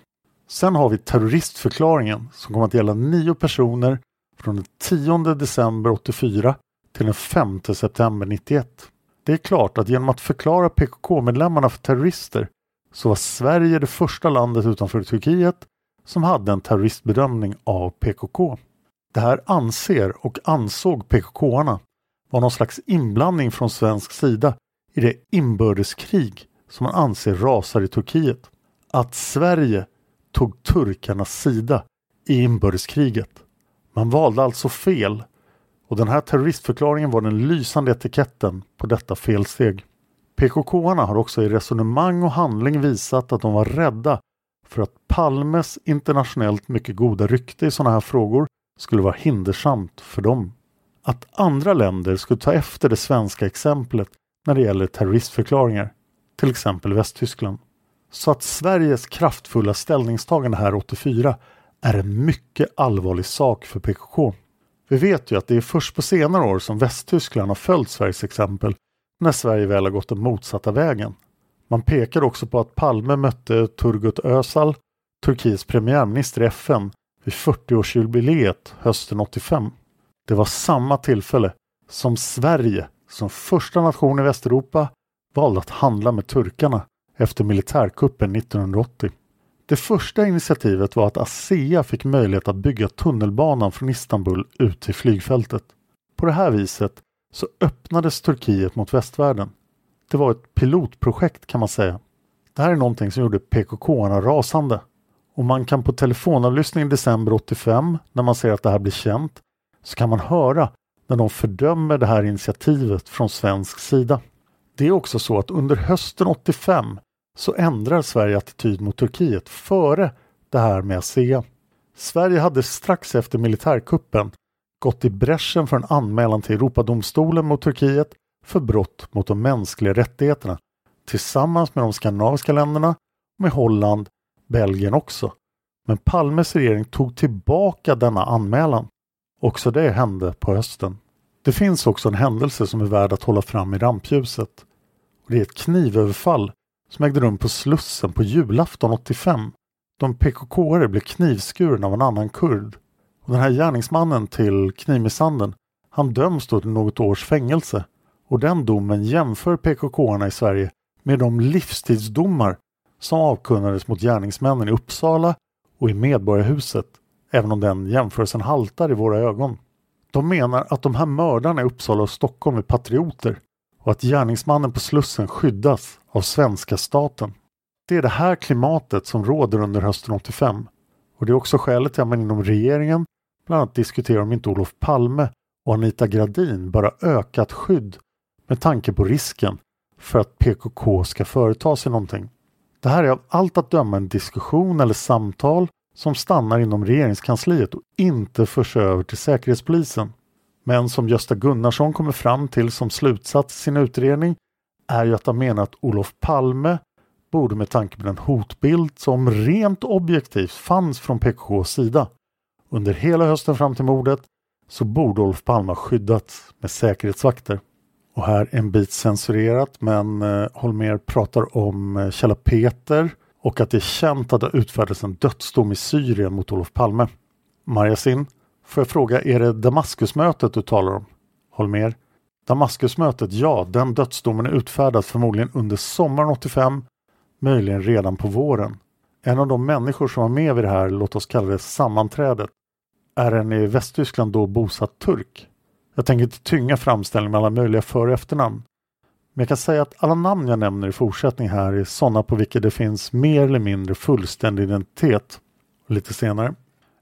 Sen har vi terroristförklaringen som kommer att gälla nio personer från den 10 december 84 till den 5 september 91. Det är klart att genom att förklara PKK-medlemmarna för terrorister så var Sverige det första landet utanför Turkiet som hade en terroristbedömning av PKK. Det här anser och ansåg PKK-arna var någon slags inblandning från svensk sida i det inbördeskrig som man anser rasar i Turkiet. Att Sverige tog turkarnas sida i inbördeskriget. Man valde alltså fel och den här terroristförklaringen var den lysande etiketten på detta felsteg. PKK-arna har också i resonemang och handling visat att de var rädda för att Palmes internationellt mycket goda rykte i sådana här frågor skulle vara hindersamt för dem. Att andra länder skulle ta efter det svenska exemplet när det gäller terroristförklaringar, till exempel Västtyskland. Så att Sveriges kraftfulla ställningstagande här 84 är en mycket allvarlig sak för PKK. Vi vet ju att det är först på senare år som Västtyskland har följt Sveriges exempel när Sverige väl har gått den motsatta vägen. Man pekar också på att Palme mötte Turgut Özal, Turkiets premiärminister i FN, vid 40-årsjubileet hösten 85. Det var samma tillfälle som Sverige som första nation i Västeuropa valde att handla med turkarna efter militärkuppen 1980. Det första initiativet var att ASEA fick möjlighet att bygga tunnelbanan från Istanbul ut till flygfältet. På det här viset så öppnades Turkiet mot västvärlden. Det var ett pilotprojekt kan man säga. Det här är någonting som gjorde PKK-arna rasande. Och man kan på telefonavlyssning i december 85, när man ser att det här blir känt, så kan man höra när de fördömer det här initiativet från svensk sida. Det är också så att under hösten 85 så ändrar Sverige attityd mot Turkiet före det här med ASEA. Sverige hade strax efter militärkuppen gått i bräschen för en anmälan till Europadomstolen mot Turkiet för brott mot de mänskliga rättigheterna tillsammans med de skandinaviska länderna med Holland, Belgien också. Men Palmes regering tog tillbaka denna anmälan. Också det hände på hösten. Det finns också en händelse som är värd att hålla fram i rampljuset. Och det är ett knivöverfall som ägde rum på Slussen på julafton 85. De PKK-are blev knivskuren av en annan kurd. Och den här gärningsmannen till knivmisshandeln, han döms då till något års fängelse. Och den domen jämför PKK-arna i Sverige med de livstidsdomar som avkunnades mot gärningsmännen i Uppsala och i Medborgarhuset, även om den jämförelsen haltar i våra ögon. De menar att de här mördarna i Uppsala och Stockholm är patrioter och att gärningsmannen på Slussen skyddas av svenska staten. Det är det här klimatet som råder under hösten 85 och det är också skälet till att man inom regeringen bland annat diskuterar om inte Olof Palme och Anita Gradin bör ha ökat skydd med tanke på risken för att PKK ska företa sig någonting. Det här är av allt att döma en diskussion eller samtal som stannar inom regeringskansliet och inte förs över till Säkerhetspolisen. Men som Gösta Gunnarsson kommer fram till som slutsats i sin utredning är ju att han menar att Olof Palme borde med tanke på den hotbild som rent objektivt fanns från PKKs sida under hela hösten fram till mordet så borde Olof Palme ha skyddats med säkerhetsvakter. Och här en bit censurerat men eh, Holmer pratar om eh, Peter och att det är känt att det utfärdats en dödsdom i Syrien mot Olof Palme. Marjasin, får jag fråga, är det Damaskusmötet du talar om? Holmer, Damaskusmötet, ja, den dödsdomen är utfärdad förmodligen under sommaren 85, möjligen redan på våren. En av de människor som var med vid det här, låt oss kalla det sammanträdet, är en i Västtyskland då bosatt turk. Jag tänker inte tynga framställningen med alla möjliga för och efternamn. Men jag kan säga att alla namn jag nämner i fortsättning här är sådana på vilka det finns mer eller mindre fullständig identitet. Lite senare.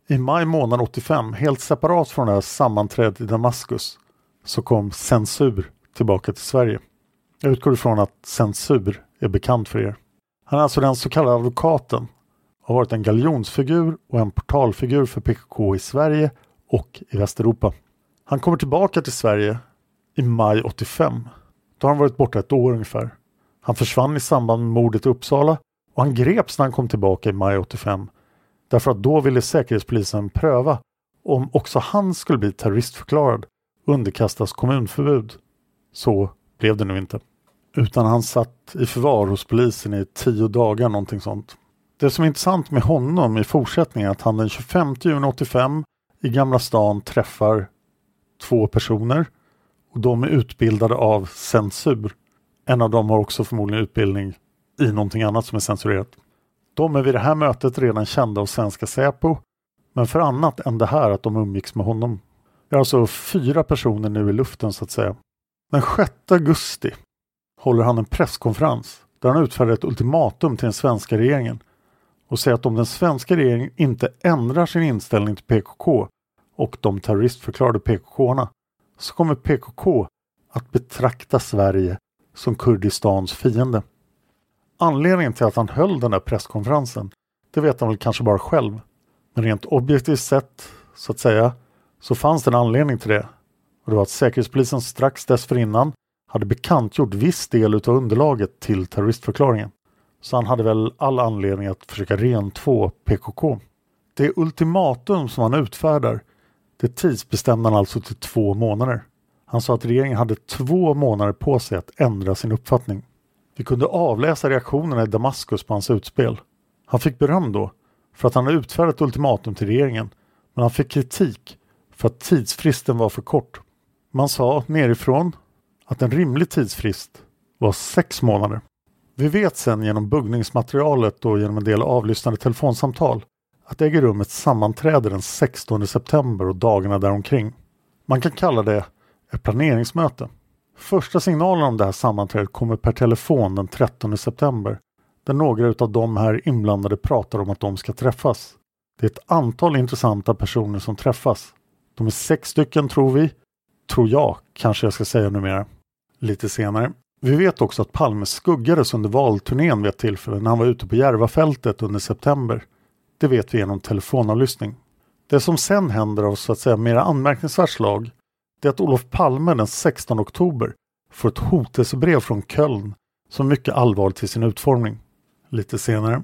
I maj månad 85, helt separat från det här sammanträdet i Damaskus, så kom censur tillbaka till Sverige. Jag utgår ifrån att censur är bekant för er. Han är alltså den så kallade advokaten har varit en galjonsfigur och en portalfigur för PKK i Sverige och i Västeuropa. Han kommer tillbaka till Sverige i maj 85. Då har han varit borta ett år ungefär. Han försvann i samband med mordet i Uppsala och han greps när han kom tillbaka i maj 85. Därför att då ville Säkerhetspolisen pröva om också han skulle bli terroristförklarad och underkastas kommunförbud. Så blev det nu inte. Utan han satt i förvar hos polisen i tio dagar, någonting sånt. Det som är intressant med honom i fortsättningen är att han den 25 juni 85 i Gamla stan träffar två personer och de är utbildade av censur. En av dem har också förmodligen utbildning i någonting annat som är censurerat. De är vid det här mötet redan kända av svenska Säpo men för annat än det här att de umgicks med honom. Vi har alltså fyra personer nu i luften så att säga. Den 6 augusti håller han en presskonferens där han utfärdar ett ultimatum till den svenska regeringen och säger att om den svenska regeringen inte ändrar sin inställning till PKK och de terroristförklarade PKK-arna så kommer PKK att betrakta Sverige som Kurdistans fiende. Anledningen till att han höll den där presskonferensen, det vet han väl kanske bara själv. Men rent objektivt sett, så att säga, så fanns det en anledning till det. Och det var att Säkerhetspolisen strax dessförinnan hade bekantgjort viss del av underlaget till terroristförklaringen. Så han hade väl all anledning att försöka rentvå PKK. Det ultimatum som han utfärdar det tidsbestämde han alltså till två månader. Han sa att regeringen hade två månader på sig att ändra sin uppfattning. Vi kunde avläsa reaktionerna i Damaskus på hans utspel. Han fick beröm då för att han hade utfärdat ultimatum till regeringen men han fick kritik för att tidsfristen var för kort. Man sa nerifrån att en rimlig tidsfrist var sex månader. Vi vet sen genom buggningsmaterialet och genom en del avlyssnade telefonsamtal att det äger rum ett sammanträde den 16 september och dagarna däromkring. Man kan kalla det ett planeringsmöte. Första signalen om det här sammanträdet kommer per telefon den 13 september där några av de här inblandade pratar om att de ska träffas. Det är ett antal intressanta personer som träffas. De är sex stycken tror vi. Tror jag, kanske jag ska säga numera. Lite senare. Vi vet också att Palme skuggades under valturnén vid ett tillfälle när han var ute på Järvafältet under september. Det vet vi genom telefonavlyssning. Det som sen händer av så att säga mera anmärkningsvärt slag det är att Olof Palme den 16 oktober får ett hotelsebrev från Köln som är mycket allvarligt till sin utformning. Lite senare.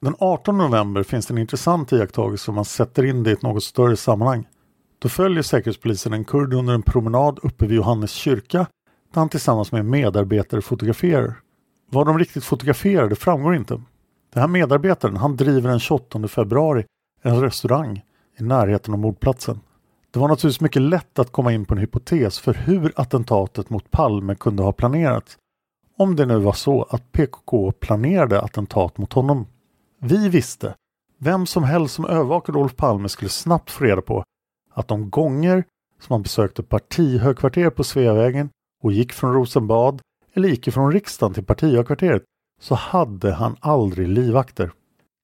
Den 18 november finns det en intressant iakttagelse om man sätter in det i ett något större sammanhang. Då följer Säkerhetspolisen en kurd under en promenad uppe vid Johannes kyrka där han tillsammans med medarbetare fotograferar. Vad de riktigt fotograferar framgår inte. Den här medarbetaren han driver den 28 februari en restaurang i närheten av mordplatsen. Det var naturligtvis mycket lätt att komma in på en hypotes för hur attentatet mot Palme kunde ha planerats Om det nu var så att PKK planerade attentat mot honom. Vi visste, vem som helst som övervakade Olof Palme skulle snabbt få reda på att de gånger som han besökte partihögkvarter på Sveavägen och gick från Rosenbad eller gick från riksdagen till partihögkvarteret så hade han aldrig livvakter.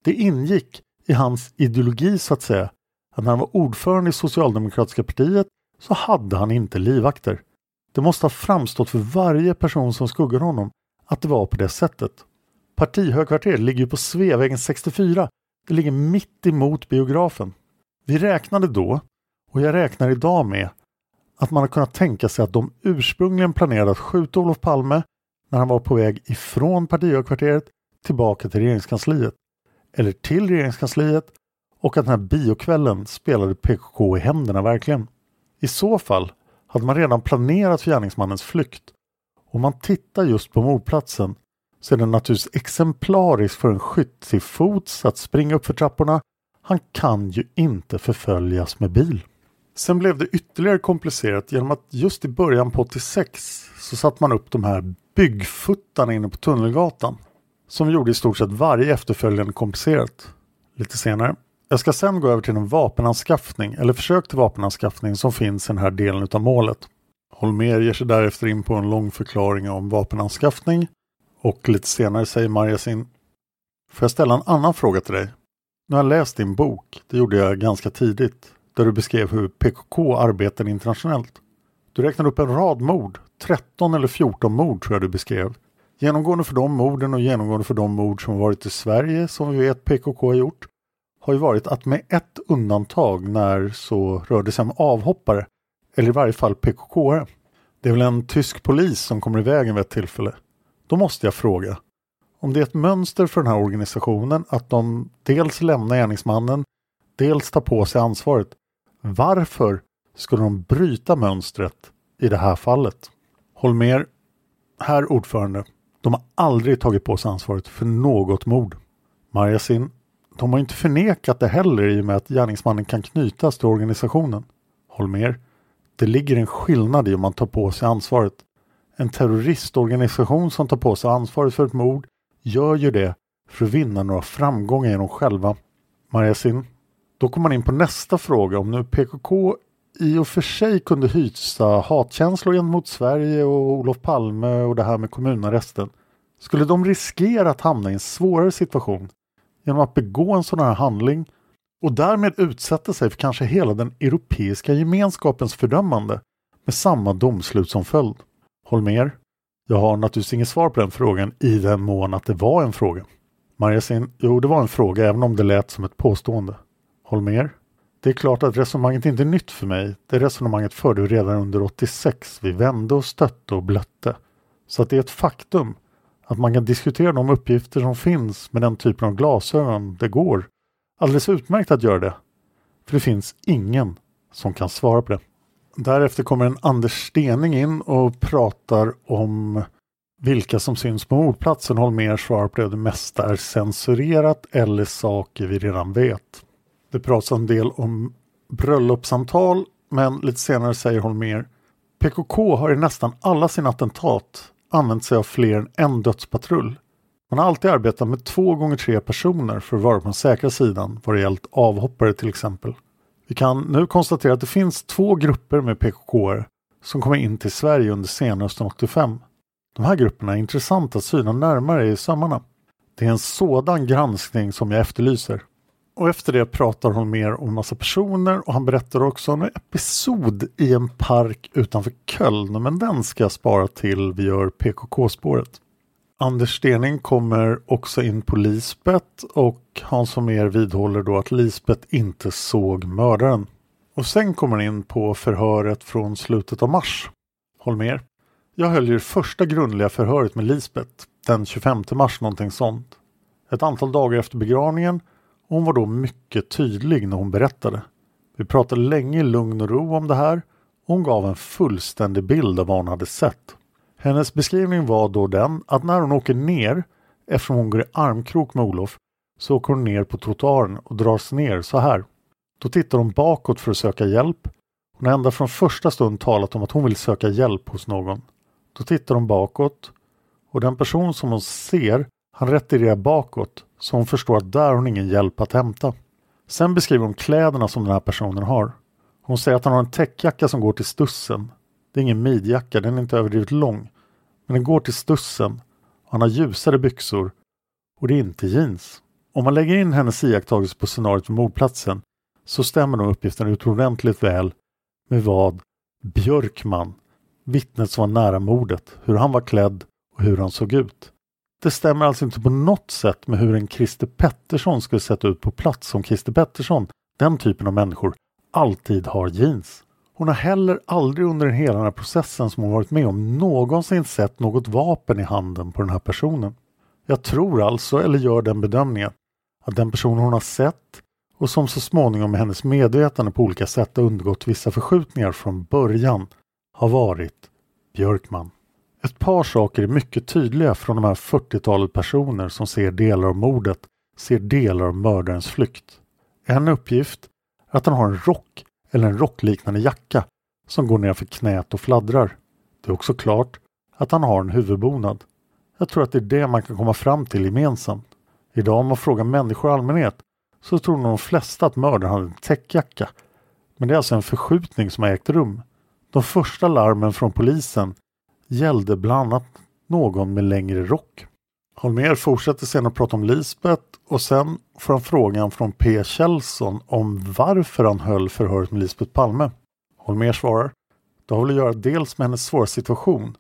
Det ingick i hans ideologi så att säga att när han var ordförande i Socialdemokratiska partiet så hade han inte livvakter. Det måste ha framstått för varje person som skuggade honom att det var på det sättet. Partihögkvarteret ligger ju på Sveavägen 64. Det ligger mitt emot biografen. Vi räknade då, och jag räknar idag med, att man har kunnat tänka sig att de ursprungligen planerade att skjuta Olof Palme när han var på väg ifrån partihögkvarteret tillbaka till regeringskansliet. Eller till regeringskansliet och att den här biokvällen spelade PKK i händerna verkligen. I så fall hade man redan planerat för gärningsmannens flykt. Om man tittar just på mordplatsen så är den naturligtvis exemplarisk för en skytt till fots att springa upp för trapporna. Han kan ju inte förföljas med bil. Sen blev det ytterligare komplicerat genom att just i början på 86 så satte man upp de här byggfuttarna inne på Tunnelgatan som gjorde i stort sett varje efterföljande komplicerat. Lite senare. Jag ska sen gå över till en vapenanskaffning eller försök till vapenanskaffning som finns i den här delen av målet. Holmer ger sig därefter in på en lång förklaring om vapenanskaffning och lite senare säger Marja sin Får jag ställa en annan fråga till dig? Nu har jag läst din bok, det gjorde jag ganska tidigt, där du beskrev hur PKK arbetar internationellt. Du räknade upp en rad mord, 13 eller 14 mord tror jag du beskrev. Genomgående för de morden och genomgående för de mord som varit i Sverige som vi vet PKK har gjort har ju varit att med ett undantag när så rörde sig om avhoppare eller i varje fall PKK. -are. Det är väl en tysk polis som kommer i vägen vid ett tillfälle. Då måste jag fråga om det är ett mönster för den här organisationen att de dels lämnar gärningsmannen, dels tar på sig ansvaret. Varför skulle de bryta mönstret i det här fallet? Holmer, herr ordförande, de har aldrig tagit på sig ansvaret för något mord. Marjasin, de har inte förnekat det heller i och med att gärningsmannen kan knytas till organisationen. Holmer, det ligger en skillnad i om man tar på sig ansvaret. En terroristorganisation som tar på sig ansvaret för ett mord gör ju det för att vinna några framgångar genom själva. Marjasin, då kommer man in på nästa fråga om nu PKK i och för sig kunde hysa hatkänslor gentemot Sverige och Olof Palme och det här med kommunarresten. Skulle de riskera att hamna i en svårare situation genom att begå en sån här handling och därmed utsätta sig för kanske hela den europeiska gemenskapens fördömande med samma domslut som följd? Holmer, jag har naturligtvis inget svar på den frågan i den mån att det var en fråga. Marjasin, jo det var en fråga även om det lät som ett påstående. Holmer, det är klart att resonemanget inte är nytt för mig. Det resonemanget förde vi redan under 86. Vi vände och stötte och blötte. Så att det är ett faktum att man kan diskutera de uppgifter som finns med den typen av glasögon. Det går alldeles utmärkt att göra det. För det finns ingen som kan svara på det. Därefter kommer en Anders Stening in och pratar om vilka som syns på mordplatsen. Holmér svarar på det. Det mesta är censurerat eller saker vi redan vet. Det pratas en del om bröllopssamtal men lite senare säger Holmér PKK har i nästan alla sina attentat använt sig av fler än en dödspatrull. Man har alltid arbetat med två gånger tre personer för att vara på den säkra sidan vad det gällt avhoppare till exempel. Vi kan nu konstatera att det finns två grupper med PKK som kommer in till Sverige under senhösten 85. De här grupperna är intressanta att syna närmare i sömmarna. Det är en sådan granskning som jag efterlyser. Och efter det pratar hon mer om massa personer och han berättar också om en episod i en park utanför Köln. Men den ska jag spara till vi gör PKK-spåret. Anders Stening kommer också in på Lisbet och Hans Holmér vidhåller då att Lisbet inte såg mördaren. Och sen kommer han in på förhöret från slutet av mars. Holmér. Jag höll ju det första grundliga förhöret med Lisbet den 25 mars någonting sånt. Ett antal dagar efter begravningen hon var då mycket tydlig när hon berättade. Vi pratade länge i lugn och ro om det här och hon gav en fullständig bild av vad hon hade sett. Hennes beskrivning var då den att när hon åker ner, eftersom hon går i armkrok med Olof, så åker hon ner på trottoaren och dras ner så här. Då tittar hon bakåt för att söka hjälp. Hon har ända från första stund talat om att hon vill söka hjälp hos någon. Då tittar hon bakåt och och den person som hon ser han retirerar bakåt så hon förstår att där har hon ingen hjälp att hämta. Sen beskriver hon kläderna som den här personen har. Hon säger att han har en täckjacka som går till stussen. Det är ingen midjacka, den är inte överdrivet lång. Men den går till stussen. Han har ljusare byxor. Och det är inte jeans. Om man lägger in hennes iakttagelse på scenariot för mordplatsen så stämmer de uppgifterna utomordentligt väl med vad Björkman, vittnet som var nära mordet, hur han var klädd och hur han såg ut. Det stämmer alltså inte på något sätt med hur en Christer Pettersson skulle sett ut på plats som Christer Pettersson, den typen av människor, alltid har jeans. Hon har heller aldrig under hela den här processen som hon varit med om någonsin sett något vapen i handen på den här personen. Jag tror alltså, eller gör den bedömningen, att den person hon har sett och som så småningom med hennes medvetande på olika sätt har undergått vissa förskjutningar från början har varit Björkman. Ett par saker är mycket tydliga från de här 40-talet personer som ser delar av mordet, ser delar av mördarens flykt. En uppgift är att han har en rock eller en rockliknande jacka som går nerför knät och fladdrar. Det är också klart att han har en huvudbonad. Jag tror att det är det man kan komma fram till gemensamt. Idag om man frågar människor i allmänhet så tror nog de flesta att mördaren hade en täckjacka. Men det är alltså en förskjutning som har ägt rum. De första larmen från polisen gällde bland annat någon med längre rock. Holmer fortsätter sedan att prata om Lisbeth och sen får han frågan från P. Kjellson om varför han höll förhöret med Lisbeth Palme. Holmer svarar det har väl att göra dels med hennes svåra situation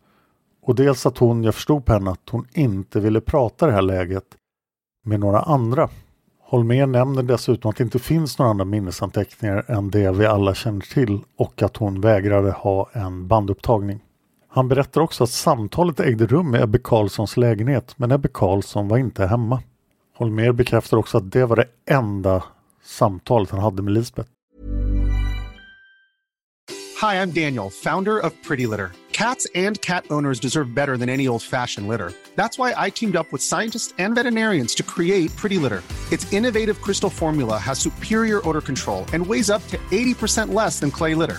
och dels att hon, jag förstod på henne, att hon inte ville prata det här läget med några andra. Holmér nämner dessutom att det inte finns några andra minnesanteckningar än det vi alla känner till och att hon vägrade ha en bandupptagning. Han berättar också att samtalet ägde rum i Ebbe Carlssons lägenhet men Ebbe Carlsson var inte hemma. Holmér bekräftar också att det var det enda samtalet han hade med Lisbeth. Hi, I'm Daniel, founder of Pretty Litter. Cats and cat owners deserve better than any old-fashioned litter. That's why I teamed up with scientists and veterinarians to create Pretty Litter. Its innovative crystal formula has superior odor control and weighs up to 80% less than clay litter.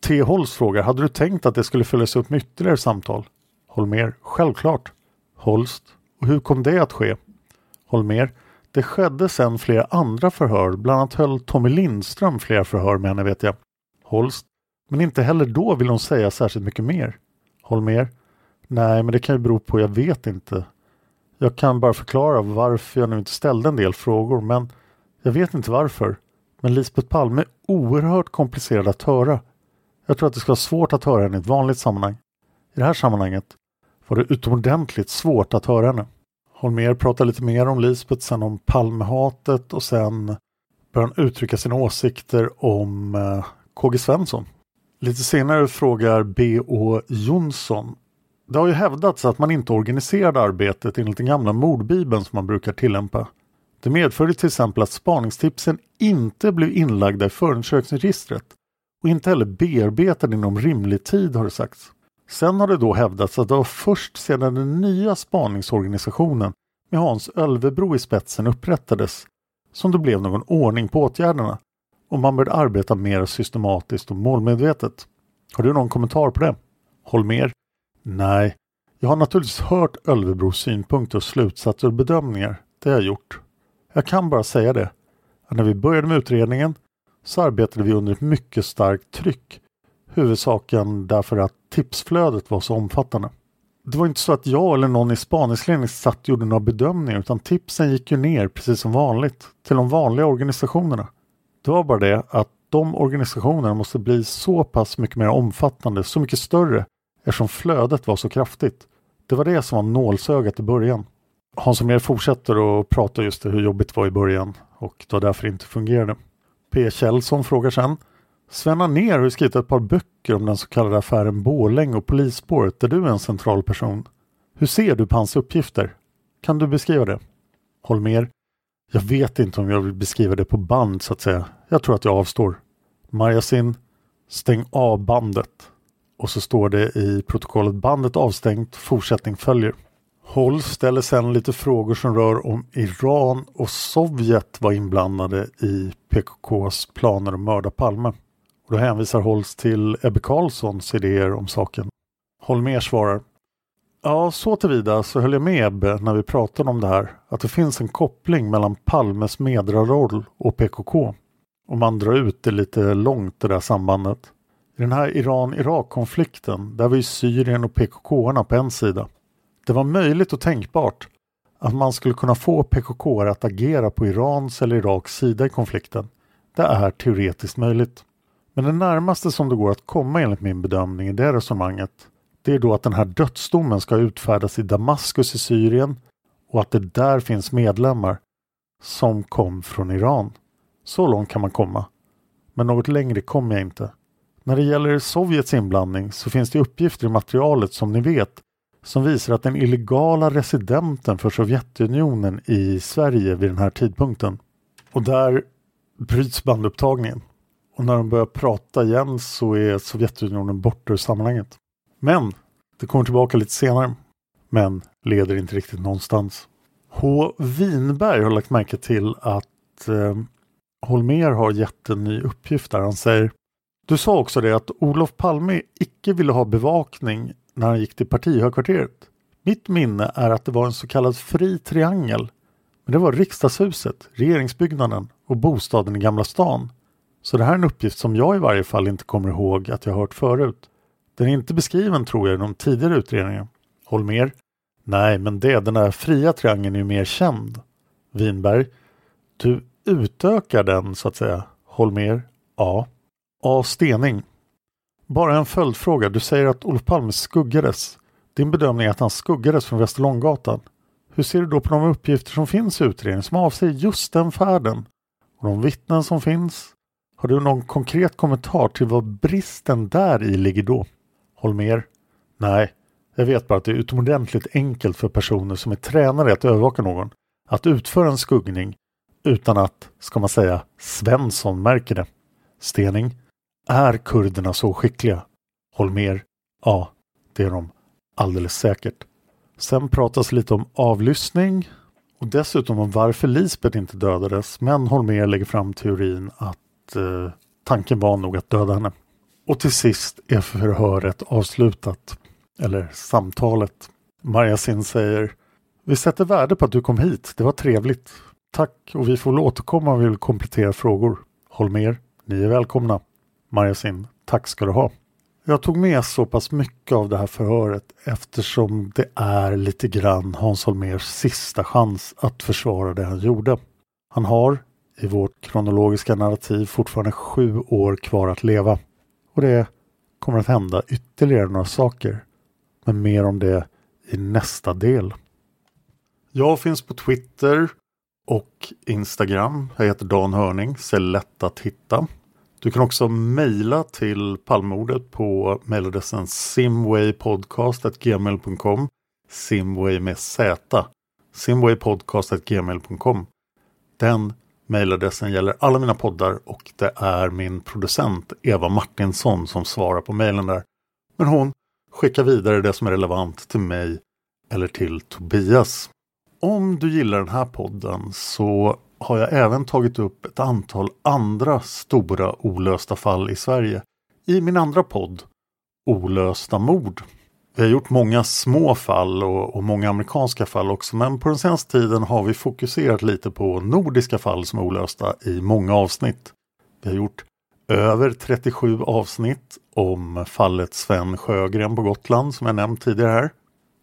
T. Holst frågar, hade du tänkt att det skulle följas upp med ytterligare samtal? Holmer, självklart. Holst, och hur kom det att ske? Holmer, det skedde sen flera andra förhör, bland annat höll Tommy Lindström flera förhör med henne vet jag. Holst, men inte heller då vill hon säga särskilt mycket mer. Holmer, nej men det kan ju bero på, jag vet inte. Jag kan bara förklara varför jag nu inte ställde en del frågor, men jag vet inte varför. Men Lisbeth Palme är oerhört komplicerad att höra. Jag tror att det ska vara svårt att höra henne i ett vanligt sammanhang. I det här sammanhanget var det utomordentligt svårt att höra henne. Holmer pratar lite mer om Lisbeth, sen om Palmehatet och sen börjar han uttrycka sina åsikter om eh, KG Svensson. Lite senare frågar B.O. Jonsson. Det har ju hävdats att man inte organiserade arbetet enligt den gamla mordbibeln som man brukar tillämpa. Det medförde till exempel att spaningstipsen inte blev inlagda i förundersökningsregistret och inte heller bearbetade inom rimlig tid har det sagts. Sen har det då hävdats att det var först sedan den nya spaningsorganisationen med Hans Ölvebro i spetsen upprättades som det blev någon ordning på åtgärderna och man började arbeta mer systematiskt och målmedvetet. Har du någon kommentar på det? Holmer? Nej, jag har naturligtvis hört Ölvebros synpunkter och slutsatser och bedömningar. Det har jag gjort. Jag kan bara säga det. Att när vi började med utredningen så arbetade vi under ett mycket starkt tryck. Huvudsaken därför att tipsflödet var så omfattande. Det var inte så att jag eller någon i spaningsledningen satt och gjorde några bedömningar utan tipsen gick ju ner precis som vanligt till de vanliga organisationerna. Det var bara det att de organisationerna måste bli så pass mycket mer omfattande, så mycket större eftersom flödet var så kraftigt. Det var det som var nålsögat i början. Hans mer fortsätter att prata just det hur jobbigt det var i början och det var därför det inte fungerade. P. Kjellson frågar sen Sven Anér har skrivit ett par böcker om den så kallade affären Borläng och polisspåret där du är en central person. Hur ser du på hans uppgifter? Kan du beskriva det? Holmer Jag vet inte om jag vill beskriva det på band så att säga. Jag tror att jag avstår. Marjasin Stäng av bandet. Och så står det i protokollet bandet avstängt, fortsättning följer. Holst ställer sedan lite frågor som rör om Iran och Sovjet var inblandade i PKKs planer att mörda Palme. Och då hänvisar Holst till Ebbe Carlssons idéer om saken. Holmér svarar Ja, så tillvida så höll jag med Ebbe när vi pratade om det här att det finns en koppling mellan Palmes medraroll och PKK. Om man drar ut det lite långt det där sambandet. I den här Iran-Irak-konflikten, där var ju Syrien och PKK på en sida. Det var möjligt och tänkbart att man skulle kunna få PKK att agera på Irans eller Iraks sida i konflikten. Det är teoretiskt möjligt. Men det närmaste som det går att komma enligt min bedömning i det resonemanget det är då att den här dödsdomen ska utfärdas i Damaskus i Syrien och att det där finns medlemmar som kom från Iran. Så långt kan man komma. Men något längre kommer jag inte. När det gäller Sovjets inblandning så finns det uppgifter i materialet som ni vet som visar att den illegala residenten för Sovjetunionen i Sverige vid den här tidpunkten. Och där bryts bandupptagningen. Och när de börjar prata igen så är Sovjetunionen borta ur sammanhanget. Men det kommer tillbaka lite senare. Men leder inte riktigt någonstans. H. Winberg har lagt märke till att eh, Holmer har gett en ny uppgift där. Han säger Du sa också det att Olof Palme icke ville ha bevakning när han gick till partihögkvarteret. Mitt minne är att det var en så kallad fri triangel. Men det var riksdagshuset, regeringsbyggnaden och bostaden i Gamla stan. Så det här är en uppgift som jag i varje fall inte kommer ihåg att jag hört förut. Den är inte beskriven tror jag i de tidigare utredningarna. Holmer? Nej, men det, den där fria triangeln är ju mer känd. Winberg? Du utökar den så att säga. Holmer? Ja. A. Stening? Bara en följdfråga. Du säger att Olof Palme skuggades. Din bedömning är att han skuggades från Västerlånggatan. Hur ser du då på de uppgifter som finns i utredningen som avser just den färden? Och de vittnen som finns? Har du någon konkret kommentar till vad bristen där i ligger då? Holmer? Nej, jag vet bara att det är utomordentligt enkelt för personer som är tränade att övervaka någon att utföra en skuggning utan att, ska man säga, Svensson märker det. Stening? Är kurderna så skickliga? Holmer? Ja, det är de alldeles säkert. Sen pratas lite om avlyssning och dessutom om varför Lisbeth inte dödades. Men Holmer lägger fram teorin att eh, tanken var nog att döda henne. Och till sist är förhöret avslutat. Eller samtalet. Marjasin säger Vi sätter värde på att du kom hit. Det var trevligt. Tack och vi får återkomma om vi vill komplettera frågor. Holmer, ni är välkomna. Marjasin, tack ska du ha. Jag tog med så pass mycket av det här förhöret eftersom det är lite grann Hans Holmers sista chans att försvara det han gjorde. Han har i vårt kronologiska narrativ fortfarande sju år kvar att leva. Och det kommer att hända ytterligare några saker. Men mer om det i nästa del. Jag finns på Twitter och Instagram. Jag heter Dan Hörning, så är lätt att hitta. Du kan också mejla till Palmordet på mejladressen simwaypodcast.gmail.com Simway med Z. Simwaypodcast.gmail.com Den mejladressen gäller alla mina poddar och det är min producent Eva Martinsson som svarar på mejlen där. Men hon skickar vidare det som är relevant till mig eller till Tobias. Om du gillar den här podden så har jag även tagit upp ett antal andra stora olösta fall i Sverige i min andra podd Olösta mord. Vi har gjort många små fall och, och, många amerikanska fall också men på den senaste tiden har vi fokuserat lite på nordiska fall som är olösta i många avsnitt. Vi har gjort över 37 avsnitt om fallet Sven Sjögren på Gotland som jag nämnt tidigare här.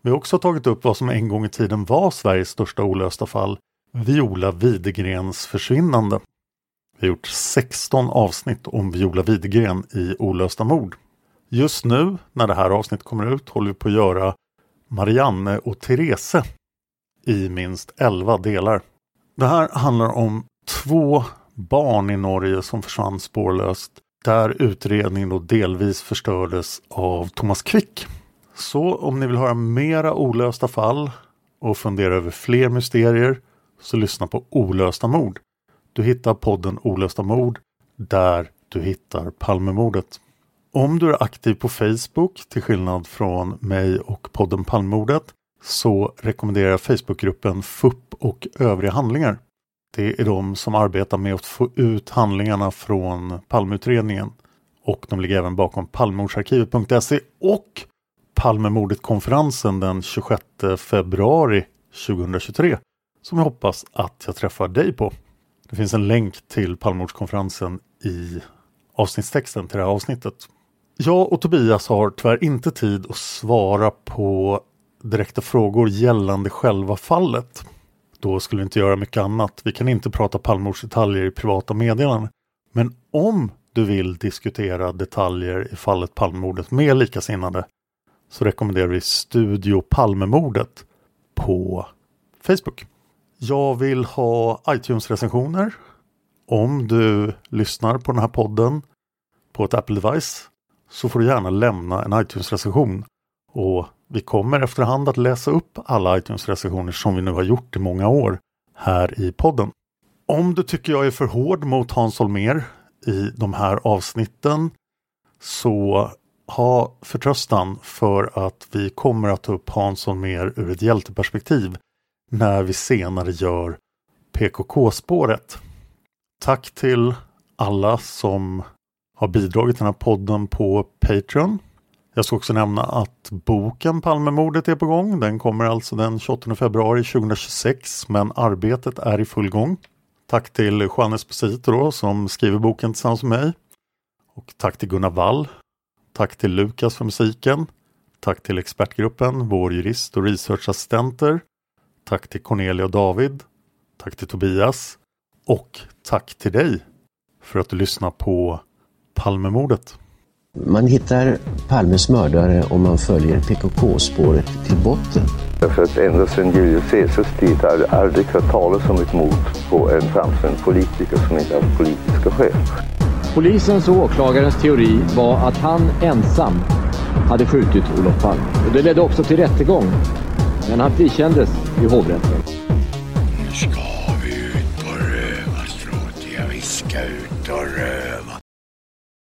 Vi har också tagit upp vad som en gång i tiden var Sveriges största olösta fall, Viola Widegrens försvinnande. Vi har gjort 16 avsnitt om Viola Widegren i olösta mord. Just nu när det här avsnittet kommer ut håller vi på att göra Marianne och Therese i minst 11 delar. Det här handlar om två barn i Norge som försvann spårlöst där utredningen då delvis förstördes av Thomas Quick. Så om ni vill höra mera olösta fall och fundera över fler mysterier så lyssna på Olösta mord. Du hittar podden Olösta mord där du hittar Palmemordet. Om du är aktiv på Facebook, till skillnad från mig och podden Palmemordet, så rekommenderar jag Facebookgruppen FUP och övriga handlingar. Det är de som arbetar med att få ut handlingarna från Palmeutredningen. Och de ligger även bakom Palmemordsarkivet.se och Palmemordet-konferensen den 26 februari 2023 som jag hoppas att jag träffar dig på. Det finns en länk till Palmemordskonferensen i avsnittstexten till det här avsnittet. Jag och Tobias har tyvärr inte tid att svara på direkta frågor gällande själva fallet. Då skulle vi inte göra mycket annat. Vi kan inte prata Palmemordsdetaljer i privata meddelanden. Men om du vill diskutera detaljer i fallet Palmemordet med likasinnade så rekommenderar vi Studio Palmemordet på Facebook. Jag vill ha iTunes-recensioner. Om du lyssnar på den här podden på ett Apple-device så får du gärna lämna en iTunes-recension. Och vi kommer efterhand att läsa upp alla iTunes-recensioner som vi nu har gjort i många år här i podden. Om du tycker jag är för hård mot Hans Holmér i de här avsnitten så ha förtröstan för att vi kommer att ta upp Hans Holmér ur ett hjälteperspektiv när vi senare gör PKK-spåret. Tack till alla som har bidragit till den här podden på Patreon. Jag ska också nämna att boken Palmemordet är på gång. Den kommer alltså den 28 februari 2026 men arbetet är i full gång. Tack till Juan Esposito då, som skriver boken tillsammans med mig. Och tack till Gunnar Wall. Tack till Lukas för musiken. Tack till expertgruppen, vår jurist och researchassistenter. Tack till Cornelia och David. Tack till Tobias. Och tack till dig för att du lyssnar på Palmemordet. Man hittar Palmes mördare om man följer PKK-spåret till botten. Därför att ända sedan Julius Caesars tid har det aldrig hört talas om ett mord på en framstående politiker som inte haft politiska skäl. Polisens och åklagarens teori var att han ensam hade skjutit Olof Palme. Och det ledde också till rättegång. Men han frikändes i hovrätten. Nu ska